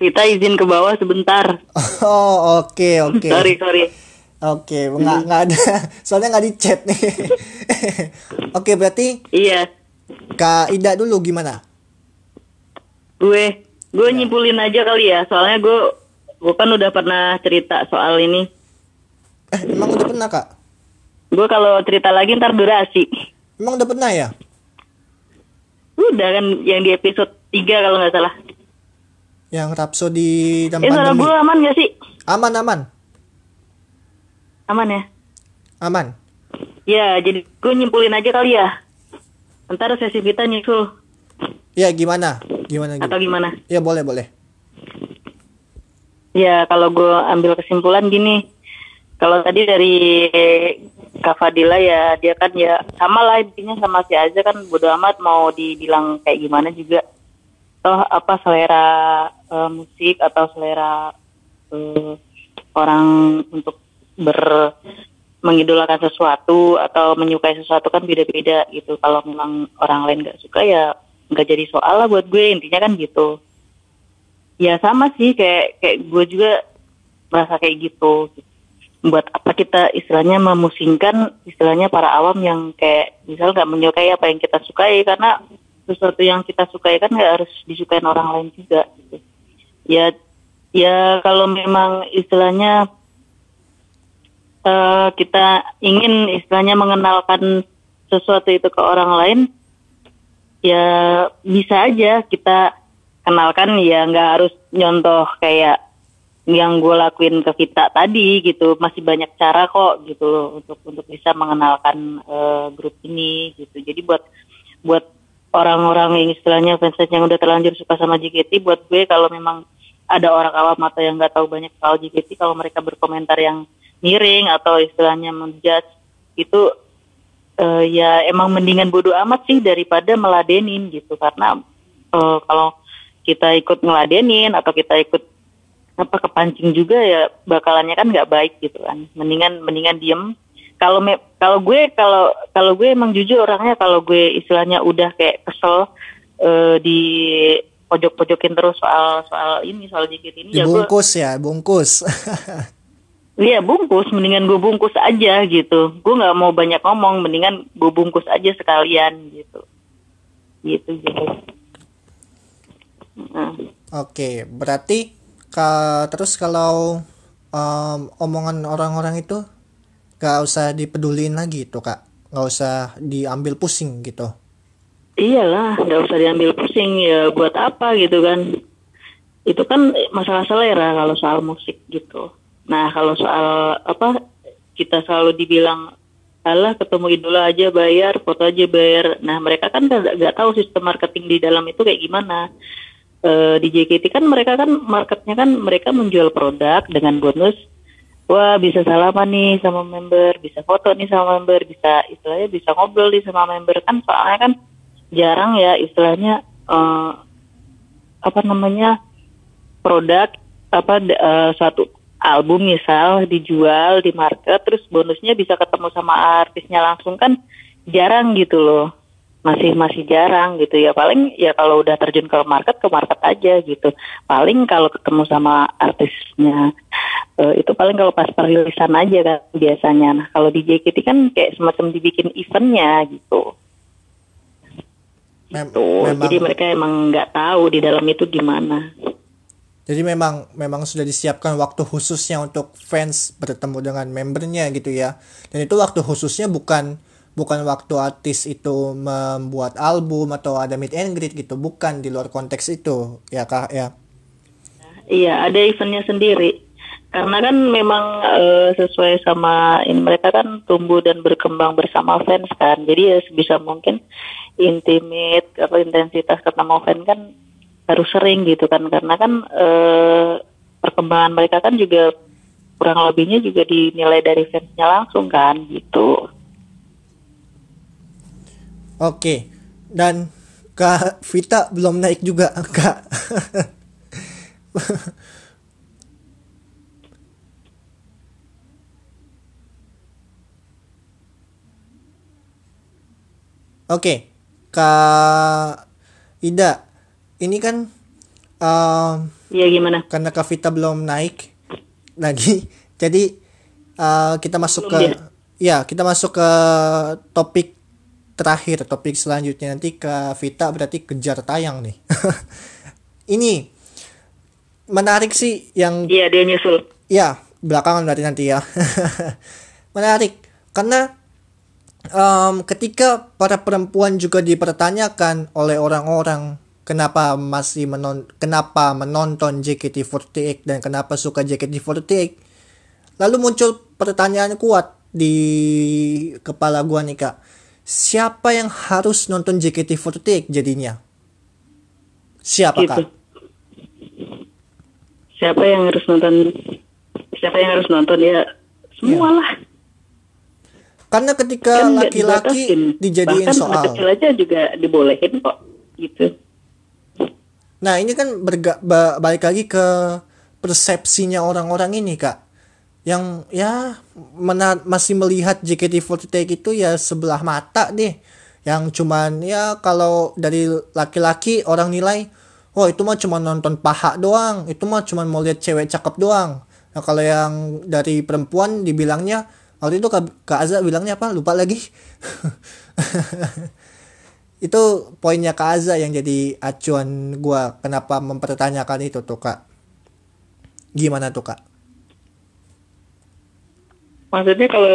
Kita izin ke bawah sebentar. Oh oke oke. Sorry, sorry. oke nggak nggak ada. Soalnya nggak di chat nih. Oke berarti Iya, Kak Ida dulu gimana? Gue gue nyimpulin aja kali ya. Soalnya gue gue kan udah pernah cerita soal ini. eh emang udah pernah Kak Gue kalau cerita lagi ntar durasi. emang udah pernah ya Udah kan yang di episode 3 kalau nggak salah. yang Rhapsody dan Eh pandemi gue aman gak sih? aman aman Aman ya? aman Ya, jadi gue nyimpulin aja kali ya. Ntar sesi kita nyusul ya gimana gimana atau gimana gimana? ya boleh boleh Ya, kalau gue ambil kesimpulan gini, kalau tadi dari Kak Fadila ya, dia kan ya sama lah intinya sama si Aza kan bodo amat mau dibilang kayak gimana juga. Toh apa selera eh, musik atau selera eh, orang untuk ber mengidolakan sesuatu atau menyukai sesuatu kan beda-beda gitu. Kalau memang orang lain nggak suka ya nggak jadi soal lah buat gue intinya kan gitu ya sama sih kayak kayak gue juga merasa kayak gitu buat apa kita istilahnya memusingkan istilahnya para awam yang kayak misal nggak menyukai apa yang kita sukai karena sesuatu yang kita sukai kan nggak harus disukai orang lain juga gitu. ya ya kalau memang istilahnya eh, kita ingin istilahnya mengenalkan sesuatu itu ke orang lain ya bisa aja kita kenalkan ya nggak harus nyontoh kayak yang gue lakuin ke kita tadi gitu. Masih banyak cara kok gitu untuk untuk bisa mengenalkan eh, grup ini gitu. Jadi buat buat orang-orang yang istilahnya fans yang udah terlanjur suka sama JKT buat gue kalau memang ada orang awam atau yang nggak tahu banyak soal JKT kalau mereka berkomentar yang miring atau istilahnya menjudge itu eh, ya emang mendingan bodoh amat sih daripada meladenin gitu. Karena eh, kalau kita ikut ngeladenin atau kita ikut apa kepancing juga ya bakalannya kan nggak baik gitu kan mendingan mendingan diem kalau me- kalau gue kalau kalau gue emang jujur orangnya kalau gue istilahnya udah kayak kesel eh, di pojok-pojokin terus soal soal ini soal JKT ini ya gue dibungkus ya bungkus Iya bungkus, mendingan gue bungkus aja gitu. Gue nggak mau banyak ngomong, mendingan gue bungkus aja sekalian gitu. Gitu gitu. Nah, Oke, berarti ka, terus kalau em, omongan orang-orang itu gak usah dipedulin lagi tuh kak, nggak usah diambil pusing gitu. iyalah, nggak usah diambil pusing ya. Buat apa gitu kan? Itu kan masalah selera kalau soal musik gitu. Nah kalau soal apa kita selalu dibilang alah ketemu idola aja bayar, foto aja bayar. Nah mereka kan nggak nggak tahu sistem marketing di dalam itu kayak gimana. Eh, di JKT kan mereka kan marketnya kan mereka menjual produk dengan bonus. Wah bisa salaman nih sama member, bisa foto nih sama member, bisa istilahnya bisa ngobrol nih sama member kan soalnya kan jarang ya istilahnya eh, apa namanya produk apa eh, suatu album misal dijual di market terus bonusnya bisa ketemu sama artisnya langsung kan jarang gitu loh masih masih jarang gitu ya. Paling ya kalau udah terjun ke market ke market aja gitu. Paling kalau ketemu sama artisnya uh, itu paling kalau pas perilisan aja kan biasanya. Nah kalau di JKT kan kayak semacam dibikin eventnya gitu. Mem- tuh memang jadi mereka emang nggak tahu di dalam itu gimana. Jadi memang memang sudah disiapkan waktu khususnya untuk fans bertemu dengan membernya gitu ya. Dan itu waktu khususnya bukan bukan waktu artis itu membuat album atau ada meet and greet gitu bukan di luar konteks itu ya kak ya Iya, ada eventnya sendiri. Karena kan memang eh, sesuai sama ini mereka kan tumbuh dan berkembang bersama fans kan. Jadi ya sebisa mungkin intimate atau intensitas ketemu fans kan harus sering gitu kan. Karena kan eh, perkembangan mereka kan juga kurang lebihnya juga dinilai dari fansnya langsung kan gitu. Oke. Dan kak Vita belum naik juga kak. Oke, Kak Ida, ini kan um, Iya gimana? karena Kak Vita belum naik lagi, jadi uh, kita masuk Belum ke ya kita masuk ke topik terakhir, topik selanjutnya nanti Kak Vita berarti kejar tayang nih. ini menarik sih yang Iya dia nyusul. Ya, belakangan berarti nanti ya. Menarik. Karena em, ketika para perempuan juga dipertanyakan oleh orang-orang kenapa masih menon kenapa menonton JKT48 dan kenapa suka JKT48 lalu muncul pertanyaan kuat di kepala gua nih kak siapa yang harus nonton JKT48 jadinya siapa Gitu. kak Siapa yang harus nonton? Siapa yang harus nonton ya? Semua lah. karena ketika Kan laki-laki dijadiin Bahkan soal kecil aja juga dibolehin kok gitu Nah, ini kan berga, ba- balik lagi ke persepsinya orang-orang ini, Kak. Yang ya mena- masih melihat JKT48 itu ya sebelah mata deh. Yang cuman ya kalau dari laki-laki orang nilai, oh itu mah cuma nonton paha doang, itu mah cuma mau lihat cewek cakep doang. Nah, kalau yang dari perempuan dibilangnya waktu itu Kak, Azza bilangnya apa? Lupa lagi. itu poinnya Kak Azza yang jadi acuan gua kenapa mempertanyakan itu tuh Kak. Gimana tuh Kak? Maksudnya kalau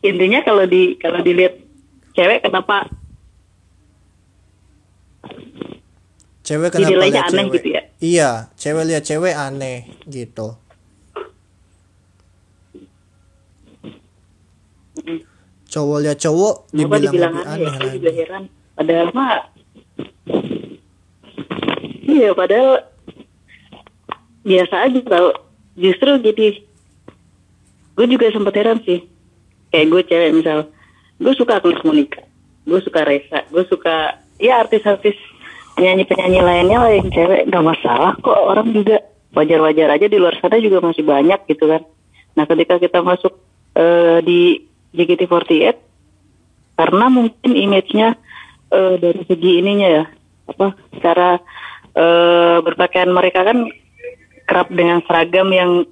intinya kalau di kalau dilihat cewek kenapa Cewek kenapa Dinilainya lihat aneh cewek? gitu ya? Iya, cewek lihat cewek aneh gitu. Cowok lihat cowok kenapa dibilang dibilang lebih aneh aneh ya saya lagi. juga heran padahal mah iya padahal biasa aja tau justru jadi gue juga sempat heran sih. Kayak gue cewek misal gue suka Agnes Monica gue suka Reza gue suka ya artis-artis penyanyi-penyanyi lainnya lah yang cewek gak masalah kok orang juga. Wajar-wajar aja di luar sana juga masih banyak gitu kan. Nah ketika kita masuk eh, di JKT48 karena mungkin image-nya eh, dari segi ininya ya apa cara eh, berpakaian mereka kan kerap dengan seragam yang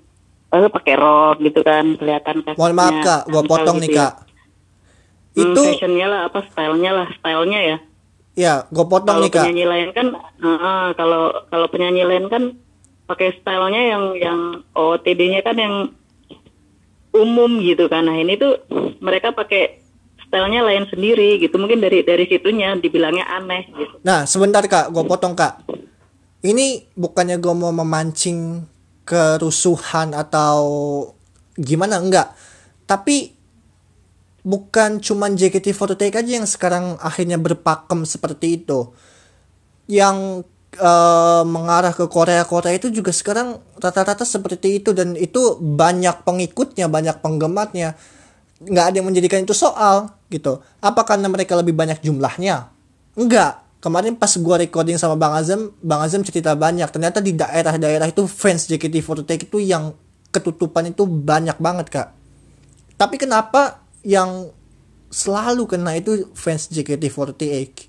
eh, pakai rok gitu kan kelihatan kakinya Mohon maaf Kak, gua potong nih gitu ya. Kak. Hmm, Itu fashionnya lah apa stylenya lah stylenya ya ya, gua potong kalau nih Kak. penyanyi lain kan eh, kalau kalau penyanyi lain kan pakai stylenya yang yang OOTD-nya kan yang umum gitu kan nah ini tuh mereka pakai stylenya lain sendiri gitu mungkin dari dari situnya dibilangnya aneh gitu Nah, sebentar Kak, gue potong Kak. Ini bukannya gue mau memancing kerusuhan atau gimana enggak. Tapi bukan cuman JKT48 aja yang sekarang akhirnya berpakem seperti itu. Yang eh, mengarah ke Korea-Korea itu juga sekarang rata-rata seperti itu dan itu banyak pengikutnya, banyak penggemarnya. Nggak ada yang menjadikan itu soal gitu. Apa karena mereka lebih banyak jumlahnya? Enggak. Kemarin pas gua recording sama Bang Azam, Bang Azam cerita banyak. Ternyata di daerah-daerah itu fans JKT48 itu yang ketutupan itu banyak banget, Kak. Tapi kenapa yang selalu kena itu fans JKT48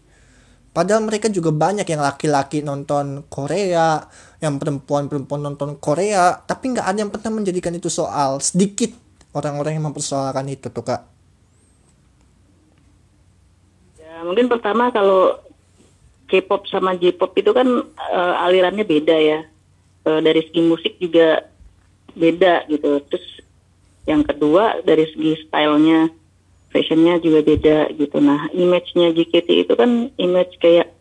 padahal mereka juga banyak yang laki-laki nonton Korea yang perempuan-perempuan nonton Korea tapi nggak ada yang pernah menjadikan itu soal sedikit orang-orang yang mempersoalkan itu tuh kak Ya, mungkin pertama kalau K-pop sama J-pop itu kan eh, alirannya beda ya. Eh, dari segi musik juga beda gitu. Terus yang kedua dari segi stylenya, fashionnya juga beda gitu. Nah, image-nya JKT itu kan image kayak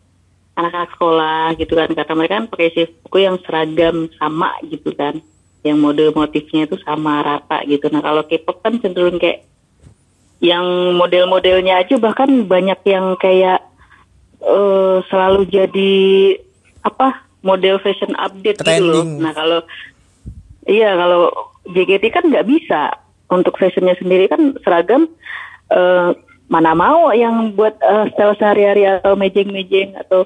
anak-anak sekolah gitu kan. Karena mereka kan pakai buku yang seragam sama gitu kan. Yang mode motifnya itu sama rata gitu. Nah, kalau K-pop kan cenderung kayak yang model-modelnya aja bahkan banyak yang kayak eh selalu jadi apa model fashion update gitu loh. Trending. Nah kalau iya kalau JKT kan nggak bisa untuk fashionnya sendiri kan seragam eh mana mau yang buat eh, style sehari-hari atau mejeng-mejeng atau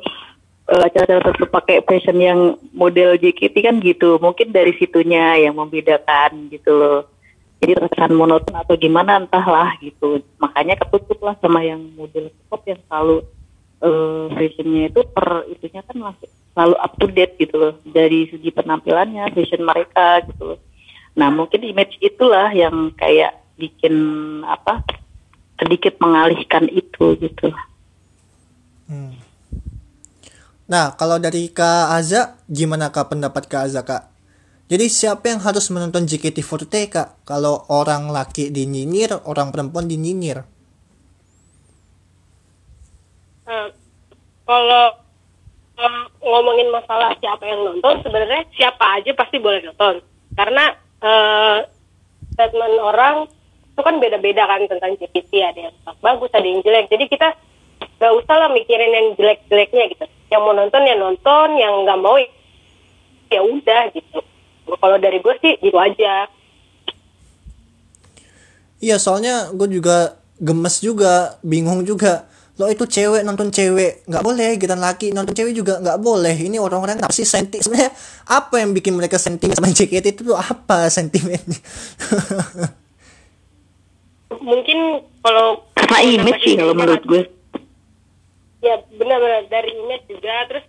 eh, acara tertentu pakai fashion yang model JKT kan gitu. Mungkin dari situnya yang membedakan gitu loh. Jadi terkesan monoton atau gimana entahlah gitu. Makanya ketutup lah sama yang model pop yang selalu eh, fashionnya itu per itunya kan masih selalu up to date gitu loh dari segi penampilannya, fashion mereka gitu loh. Nah mungkin image itulah yang kayak bikin apa sedikit mengalihkan itu gitu. Hmm. Nah, kalau dari Kak Aza, gimana Kak pendapat Kak Aza, Kak? Jadi siapa yang harus menonton JKT48, Kak? Kalau orang laki dinyinyir, orang perempuan dinyinyir. Eh, kalau eh, ngomongin masalah siapa yang nonton, sebenarnya siapa aja pasti boleh nonton. Karena eh, statement orang itu kan beda-beda kan tentang JKT, ada yang bagus, ada yang jelek. Jadi kita nggak usah lah mikirin yang jelek-jeleknya gitu. Yang mau nonton ya nonton, yang nggak mau ya udah gitu. Kalau dari gue sih gitu aja. Iya, soalnya gue juga gemes juga, bingung juga. Lo itu cewek nonton cewek nggak boleh, kita laki nonton cewek juga nggak boleh. Ini orang-orang kenapa sih senti? Sebenarnya apa yang bikin mereka sentimen sama JKT itu tuh apa sentimennya? Mungkin kalau Karena image sih kalau menurut gue. Ya benar-benar dari image juga. Terus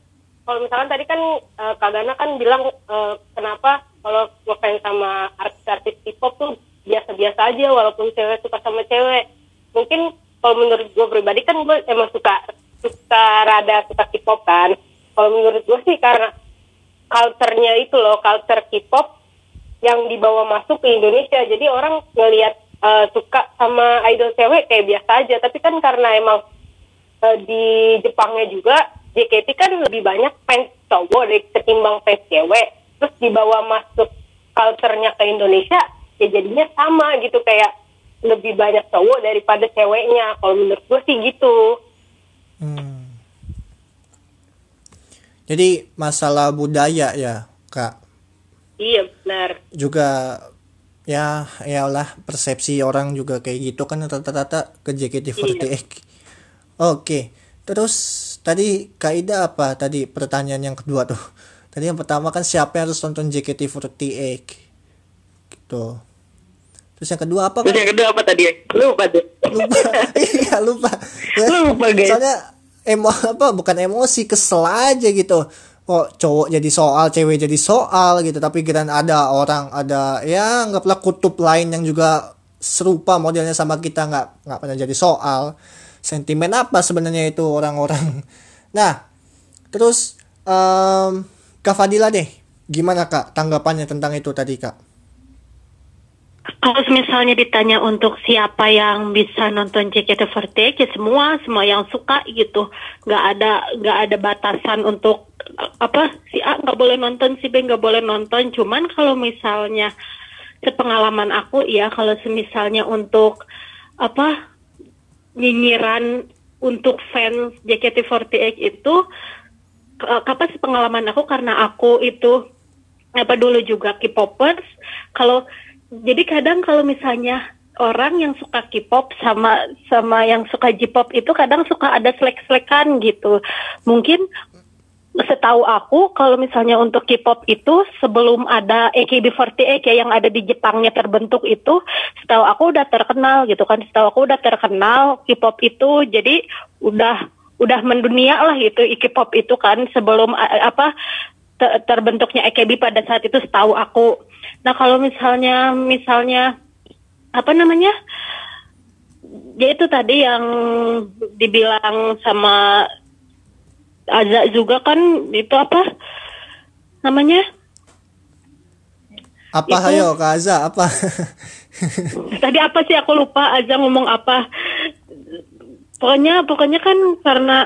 kalau misalkan tadi kan eh, Kak Gana kan bilang eh, kenapa kalau ngefans sama artis-artis K-pop tuh biasa-biasa aja walaupun cewek suka sama cewek. Mungkin kalau menurut gue pribadi kan gue emang suka suka rada suka K-pop kan. Kalau menurut gue sih karena culture-nya itu loh, culture K-pop yang dibawa masuk ke Indonesia. Jadi orang ngelihat eh, suka sama idol cewek kayak biasa aja. Tapi kan karena emang eh, di Jepangnya juga JKT kan lebih banyak fans cowok ketimbang fans cewek. Terus dibawa masuk culture-nya ke Indonesia, ya jadinya sama gitu kayak lebih banyak cowok daripada ceweknya. Kalau menurut gue sih gitu. Hmm. Jadi masalah budaya ya, Kak. Iya benar. Juga ya yalah persepsi orang juga kayak gitu kan rata-rata ke JKT48. Oke. Terus tadi kaidah apa tadi pertanyaan yang kedua tuh? Tadi yang pertama kan siapa yang harus nonton JKT48? Gitu. Terus yang kedua apa? Terus yang kedua apa tadi? Lupa deh. lupa iya lupa Ya, Lupa, guys. soalnya emo apa bukan emosi kesel aja gitu kok cowok jadi soal cewek jadi soal gitu tapi kira ada orang ada ya anggaplah kutub lain yang juga serupa modelnya sama kita nggak nggak pernah jadi soal sentimen apa sebenarnya itu orang-orang nah terus em Kak Fadila deh gimana kak tanggapannya tentang itu tadi kak Kalau misalnya ditanya untuk siapa yang bisa nonton JKT48, ya semua, semua yang suka gitu, nggak ada nggak ada batasan untuk apa si A nggak boleh nonton, si B nggak boleh nonton. Cuman kalau misalnya sepengalaman aku ya, kalau misalnya untuk apa nyinyiran untuk fans JKT48 itu eh, kapan sih pengalaman aku? Karena aku itu apa dulu juga K-popers. Kalau jadi kadang kalau misalnya orang yang suka K-pop sama sama yang suka J-pop itu kadang suka ada selek-selekan gitu. Mungkin setahu aku kalau misalnya untuk K-pop itu sebelum ada AKB48 ya yang ada di Jepangnya terbentuk itu setahu aku udah terkenal gitu kan. Setahu aku udah terkenal K-pop itu jadi udah udah mendunia lah gitu K-pop itu kan sebelum apa te- terbentuknya AKB pada saat itu setahu aku nah kalau misalnya misalnya apa namanya? Ya itu tadi yang dibilang sama Aza juga kan itu apa namanya? Apa? Itu- hayo Kak Aza apa? tadi apa sih? Aku lupa Aza ngomong apa. Pokoknya pokoknya kan karena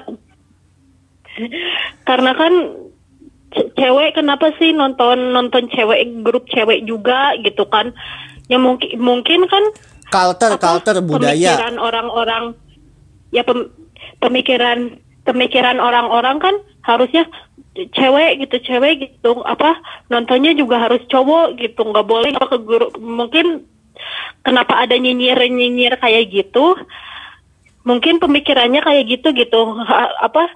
karena kan cewek kenapa sih nonton nonton cewek grup cewek juga gitu kan? Ya mungkin mungkin kan culture apa, culture budaya. pemikiran orang-orang ya pem- pemikiran pemikiran orang-orang kan harusnya cewek gitu cewek gitu apa nontonnya juga harus cowok gitu nggak boleh apa ke guru mungkin kenapa ada nyinyir nyinyir kayak gitu? Mungkin pemikirannya kayak gitu gitu. Apa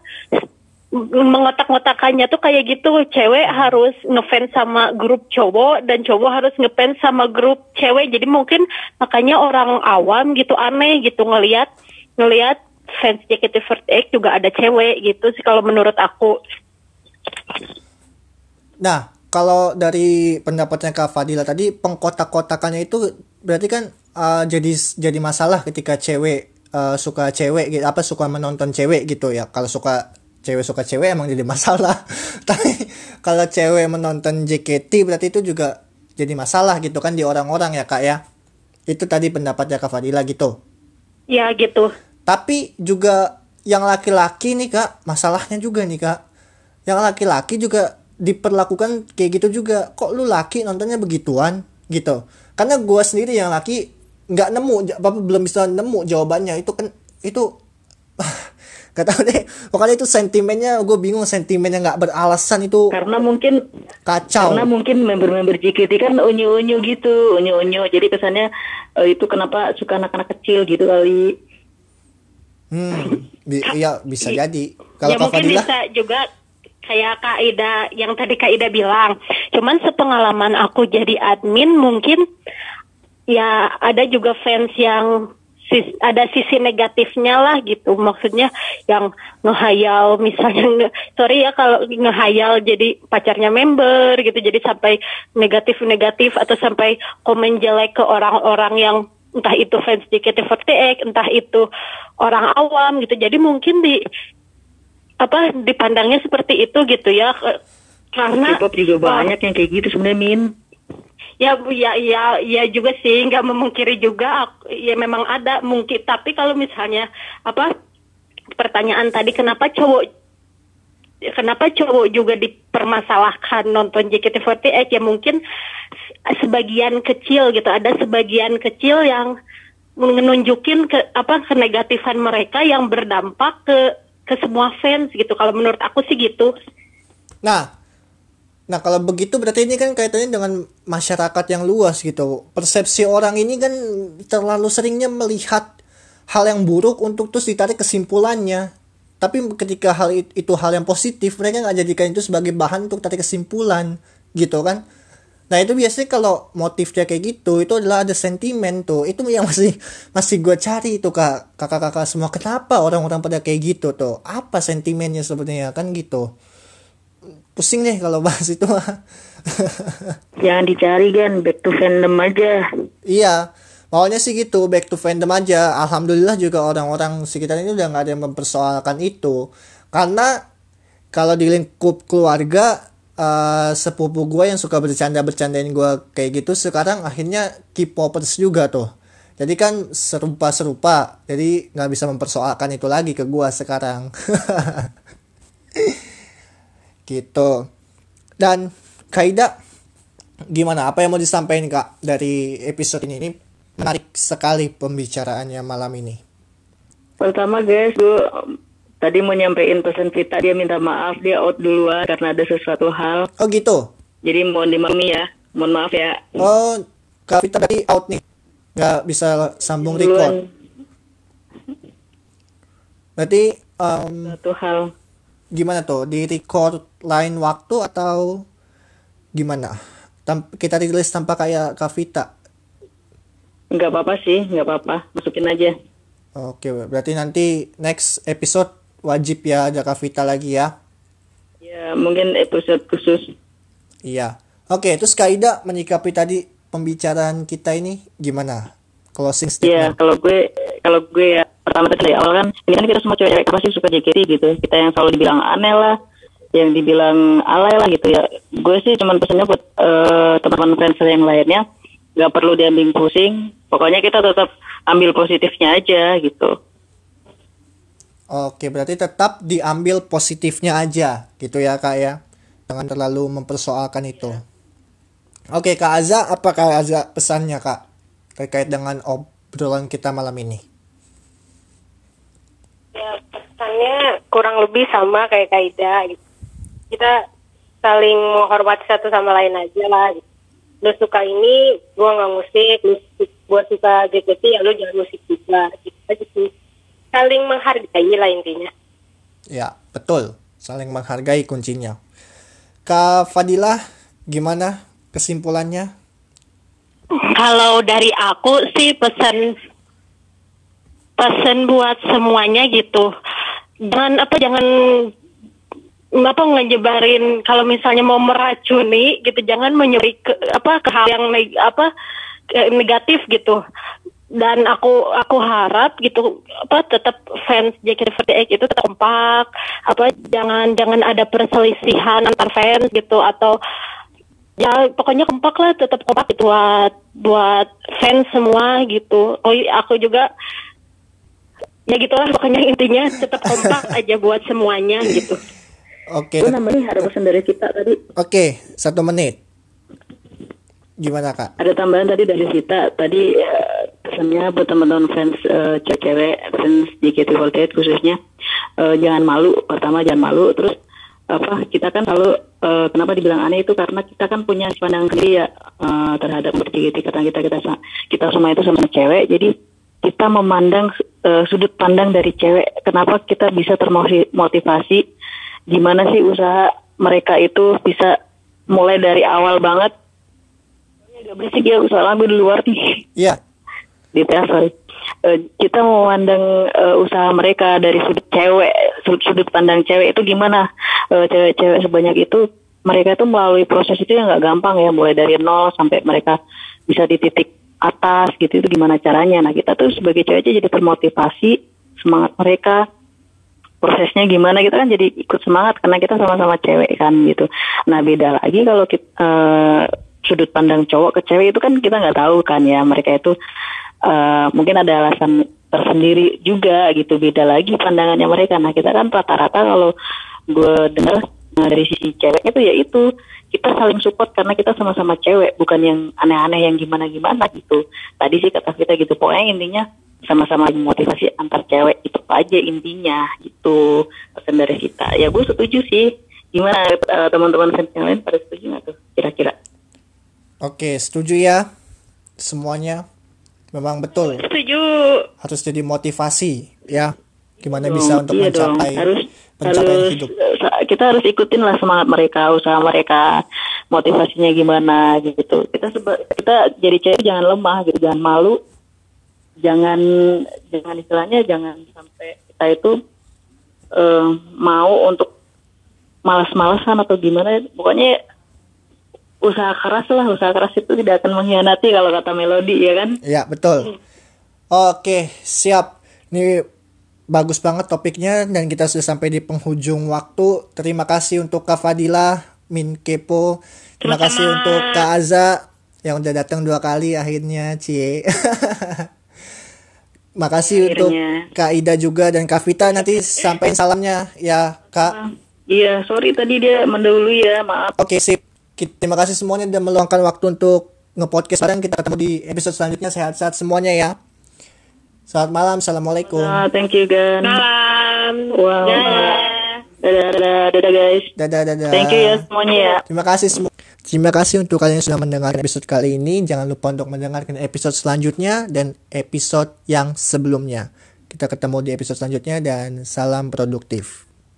mengotak-ngotakannya tuh kayak gitu. Cewek harus ngefans sama grup cowok dan cowok harus ngefans sama grup cewek. Jadi mungkin makanya orang awam gitu aneh gitu ngelihat ngelihat fans JKT48 juga ada cewek gitu sih kalau menurut aku. Nah, kalau dari pendapatnya Kak Fadila tadi pengkotak-kotakannya itu berarti kan uh, jadi jadi masalah ketika cewek uh, suka cewek gitu apa suka menonton cewek gitu ya. Kalau suka cewek suka cewek emang jadi masalah. Tapi kalau cewek menonton JKT berarti itu juga jadi masalah gitu kan di orang-orang ya Kak ya. Itu tadi pendapatnya Kak Fadila gitu. ya gitu Tapi juga yang laki-laki nih kak, masalahnya juga nih kak. Yang laki-laki juga diperlakukan kayak gitu juga. Kok lu laki nontonnya begituan gitu? Karena gua sendiri yang laki nggak nemu, apa belum bisa nemu jawabannya itu kan itu gak tau deh. Pokoknya itu sentimennya gue bingung sentimennya nggak beralasan itu Karena mungkin kacau. karena mungkin member-member JKT kan unyu-unyu gitu, unyu-unyu. Jadi kesannya eh, itu kenapa suka anak-anak kecil gitu kali. Hmm, bi- iya bisa jadi. Kalau ya mungkin Fadila, bisa juga kayak Kak Ida yang tadi Kak Ida bilang. Cuman sepengalaman aku jadi admin mungkin ya ada juga fans yang sis- ada sisi negatifnya lah gitu. Maksudnya yang ngehayal misalnya nge- sorry ya kalau ngehayal jadi pacarnya member gitu. Jadi sampai negatif-negatif atau sampai komen jelek ke orang-orang yang entah itu fans JKT48, entah itu orang awam gitu. Jadi mungkin di apa dipandangnya seperti itu gitu ya karena K-pop juga banyak yang kayak gitu sebenarnya Min. Ya ya ya ya juga sih nggak memungkiri juga ya memang ada mungkin tapi kalau misalnya apa pertanyaan tadi kenapa cowok kenapa cowok juga dipermasalahkan nonton JKT48 ya mungkin se- sebagian kecil gitu ada sebagian kecil yang menunjukin ke apa kenegatifan mereka yang berdampak ke ke semua fans gitu. Kalau menurut aku sih gitu. Nah, nah kalau begitu berarti ini kan kaitannya dengan masyarakat yang luas gitu. Persepsi orang ini kan terlalu seringnya melihat hal yang buruk untuk terus ditarik kesimpulannya. Tapi ketika hal it- itu hal yang positif, mereka nggak jadikan itu sebagai bahan untuk tarik kesimpulan gitu kan. Nah itu biasanya kalau motifnya kayak gitu itu adalah ada sentimen tuh itu yang masih masih gue cari tuh kak kakak-kakak semua kenapa orang-orang pada kayak gitu tuh apa sentimennya sebenarnya kan gitu pusing deh kalau bahas itu mah. Jangan dicari kan, back to fandom aja. iya, maunya sih gitu, back to fandom aja. Alhamdulillah juga orang-orang sekitar ini udah nggak ada yang mempersoalkan itu. Karena kalau di lingkup keluarga eh, sepupu gue yang suka bercanda-bercandain gue kayak gitu sekarang akhirnya K-popers juga tuh. Jadi kan serupa-serupa, jadi nggak bisa mempersoalkan itu lagi ke gue sekarang. gitu. Dan Kaida, gimana? Apa yang mau disampaikan kak dari episode ini? Ini menarik sekali pembicaraannya malam ini. Pertama guys, gue tadi mau nyampein pesan Vita, dia minta maaf, dia out duluan karena ada sesuatu hal. Oh gitu. Jadi mohon dimaklumi ya, mohon maaf ya. Oh, Kak Vita tadi out nih. Nggak bisa sambung record. Duluan Berarti, um, Satu hal. gimana tuh? Di record lain waktu atau gimana? Tam- kita rilis tanpa kayak Kavita. Nggak apa-apa sih, nggak apa-apa. Masukin aja. Oke, berarti nanti next episode wajib ya ada Kavita lagi ya. Ya, mungkin episode khusus. Iya. Oke, terus Kaida menyikapi tadi pembicaraan kita ini gimana? Closing Iya, statement. kalau gue kalau gue ya pertama tadi dari awal kan ini kan kita semua cewek pasti suka JKT gitu. Kita yang selalu dibilang aneh lah, yang dibilang alay lah gitu ya. Gue sih cuman pesannya buat eh, teman-teman fans yang lainnya nggak perlu diambil pusing. Pokoknya kita tetap ambil positifnya aja gitu. Oke, berarti tetap diambil positifnya aja gitu ya Kak ya. Jangan terlalu mempersoalkan itu. Oke, Kak Aza, apa Kak Aza pesannya Kak terkait dengan obrolan kita malam ini? Ya, pesannya kurang lebih sama kayak Kaida gitu. Kita saling menghormati satu sama lain aja lah. Lu suka ini, gua nggak musik. Lu gua suka JKT, ya lu jangan musik juga. Gitu aja sih. Saling menghargai lah intinya. Ya, betul. Saling menghargai kuncinya. Kak Fadilah, gimana kesimpulannya? Kalau dari aku sih pesan pesan buat semuanya gitu. Jangan apa jangan apa ngejebarin kalau misalnya mau meracuni gitu jangan menyuri ke apa ke hal yang neg- apa negatif gitu. Dan aku aku harap gitu apa tetap fans JKT48 itu tetap kompak apa jangan jangan ada perselisihan antar fans gitu atau ya pokoknya kompak lah tetap kompak gitu buat buat fans semua gitu. Oh iya, aku juga ya gitulah pokoknya intinya tetap kompak aja buat semuanya gitu Oke, Gue nambahin ada pesan dari kita tadi. oke, satu menit. Gimana Kak? Ada tambahan tadi dari kita. Tadi eh, pesannya buat teman-teman fans eh, cewek fans JKT48 khususnya eh, jangan malu. Pertama jangan malu. Terus apa kita kan selalu eh, kenapa dibilang aneh itu karena kita kan punya pandangan sendiri ya eh, terhadap JKT karena kita kita kita semua itu sama cewek. Jadi kita memandang eh, sudut pandang dari cewek. Kenapa kita bisa termotivasi? Gimana sih usaha mereka itu bisa mulai dari awal banget? Agak berisik ya usaha lambe di luar nih. Iya, di TA sorry. Eh, kita memandang eh, usaha mereka dari sudut cewek sudut, sudut pandang cewek itu gimana? Eh, cewek-cewek sebanyak itu mereka itu melalui proses itu yang nggak gampang ya mulai dari nol sampai mereka bisa di titik atas gitu itu gimana caranya. Nah kita tuh sebagai cewek aja jadi termotivasi semangat mereka prosesnya gimana kita kan jadi ikut semangat karena kita sama-sama cewek kan gitu. Nah beda lagi kalau kita eh, sudut pandang cowok ke cewek itu kan kita nggak tahu kan ya mereka itu eh, mungkin ada alasan tersendiri juga gitu beda lagi pandangannya mereka. Nah kita kan rata-rata kalau gue dengar nah, dari sisi ceweknya tuh ya itu kita saling support karena kita sama-sama cewek bukan yang aneh-aneh yang gimana-gimana gitu. Tadi sih kata kita gitu pokoknya intinya sama-sama motivasi antar cewek itu aja intinya gitu pesan dari kita ya gue setuju sih gimana eh, teman-teman fans yang lain pada setuju nggak tuh kira-kira oke, setuju ya semuanya. Memang betul setuju harus jadi motivasi ya. Gimana Dong, bisa untuk iya dong. mencapai harus pencapaian harus hidup. sa- kita harus ikutin lah semangat mereka usaha mereka motivasinya gimana gitu. Kita seba- kita jadi cewek jangan lemah gitu jangan malu. Jangan jangan istilahnya jangan sampai kita itu eh, mau untuk malas-malasan atau gimana. Pokoknya usaha keras lah usaha keras itu tidak akan mengkhianati kalau kata melodi ya kan? Ya, betul. Oke, siap. Ini bagus banget topiknya dan kita sudah sampai di penghujung waktu. Terima kasih untuk Kak Fadila, Min Kepo. Terima kasih untuk Kak Aza yang udah datang dua kali akhirnya, Cie. Makasih untuk Akhirnya. Kak Ida juga dan Kak Vita nanti sampaikan salamnya ya, Kak. iya sorry tadi dia mendahului ya maaf Oke, sip. Terima kasih semuanya udah meluangkan waktu untuk nge-podcast bareng. Kita ketemu di episode selanjutnya. Sehat-sehat semuanya ya. Selamat malam. Assalamualaikum. Ah, thank you Gan salam wow Dadah. dadah dadah dadah guys Dadah, dadah. thank you ya semuanya ya Terima kasih semua. Terima kasih untuk kalian yang sudah mendengarkan episode kali ini. Jangan lupa untuk mendengarkan episode selanjutnya dan episode yang sebelumnya. Kita ketemu di episode selanjutnya dan salam produktif.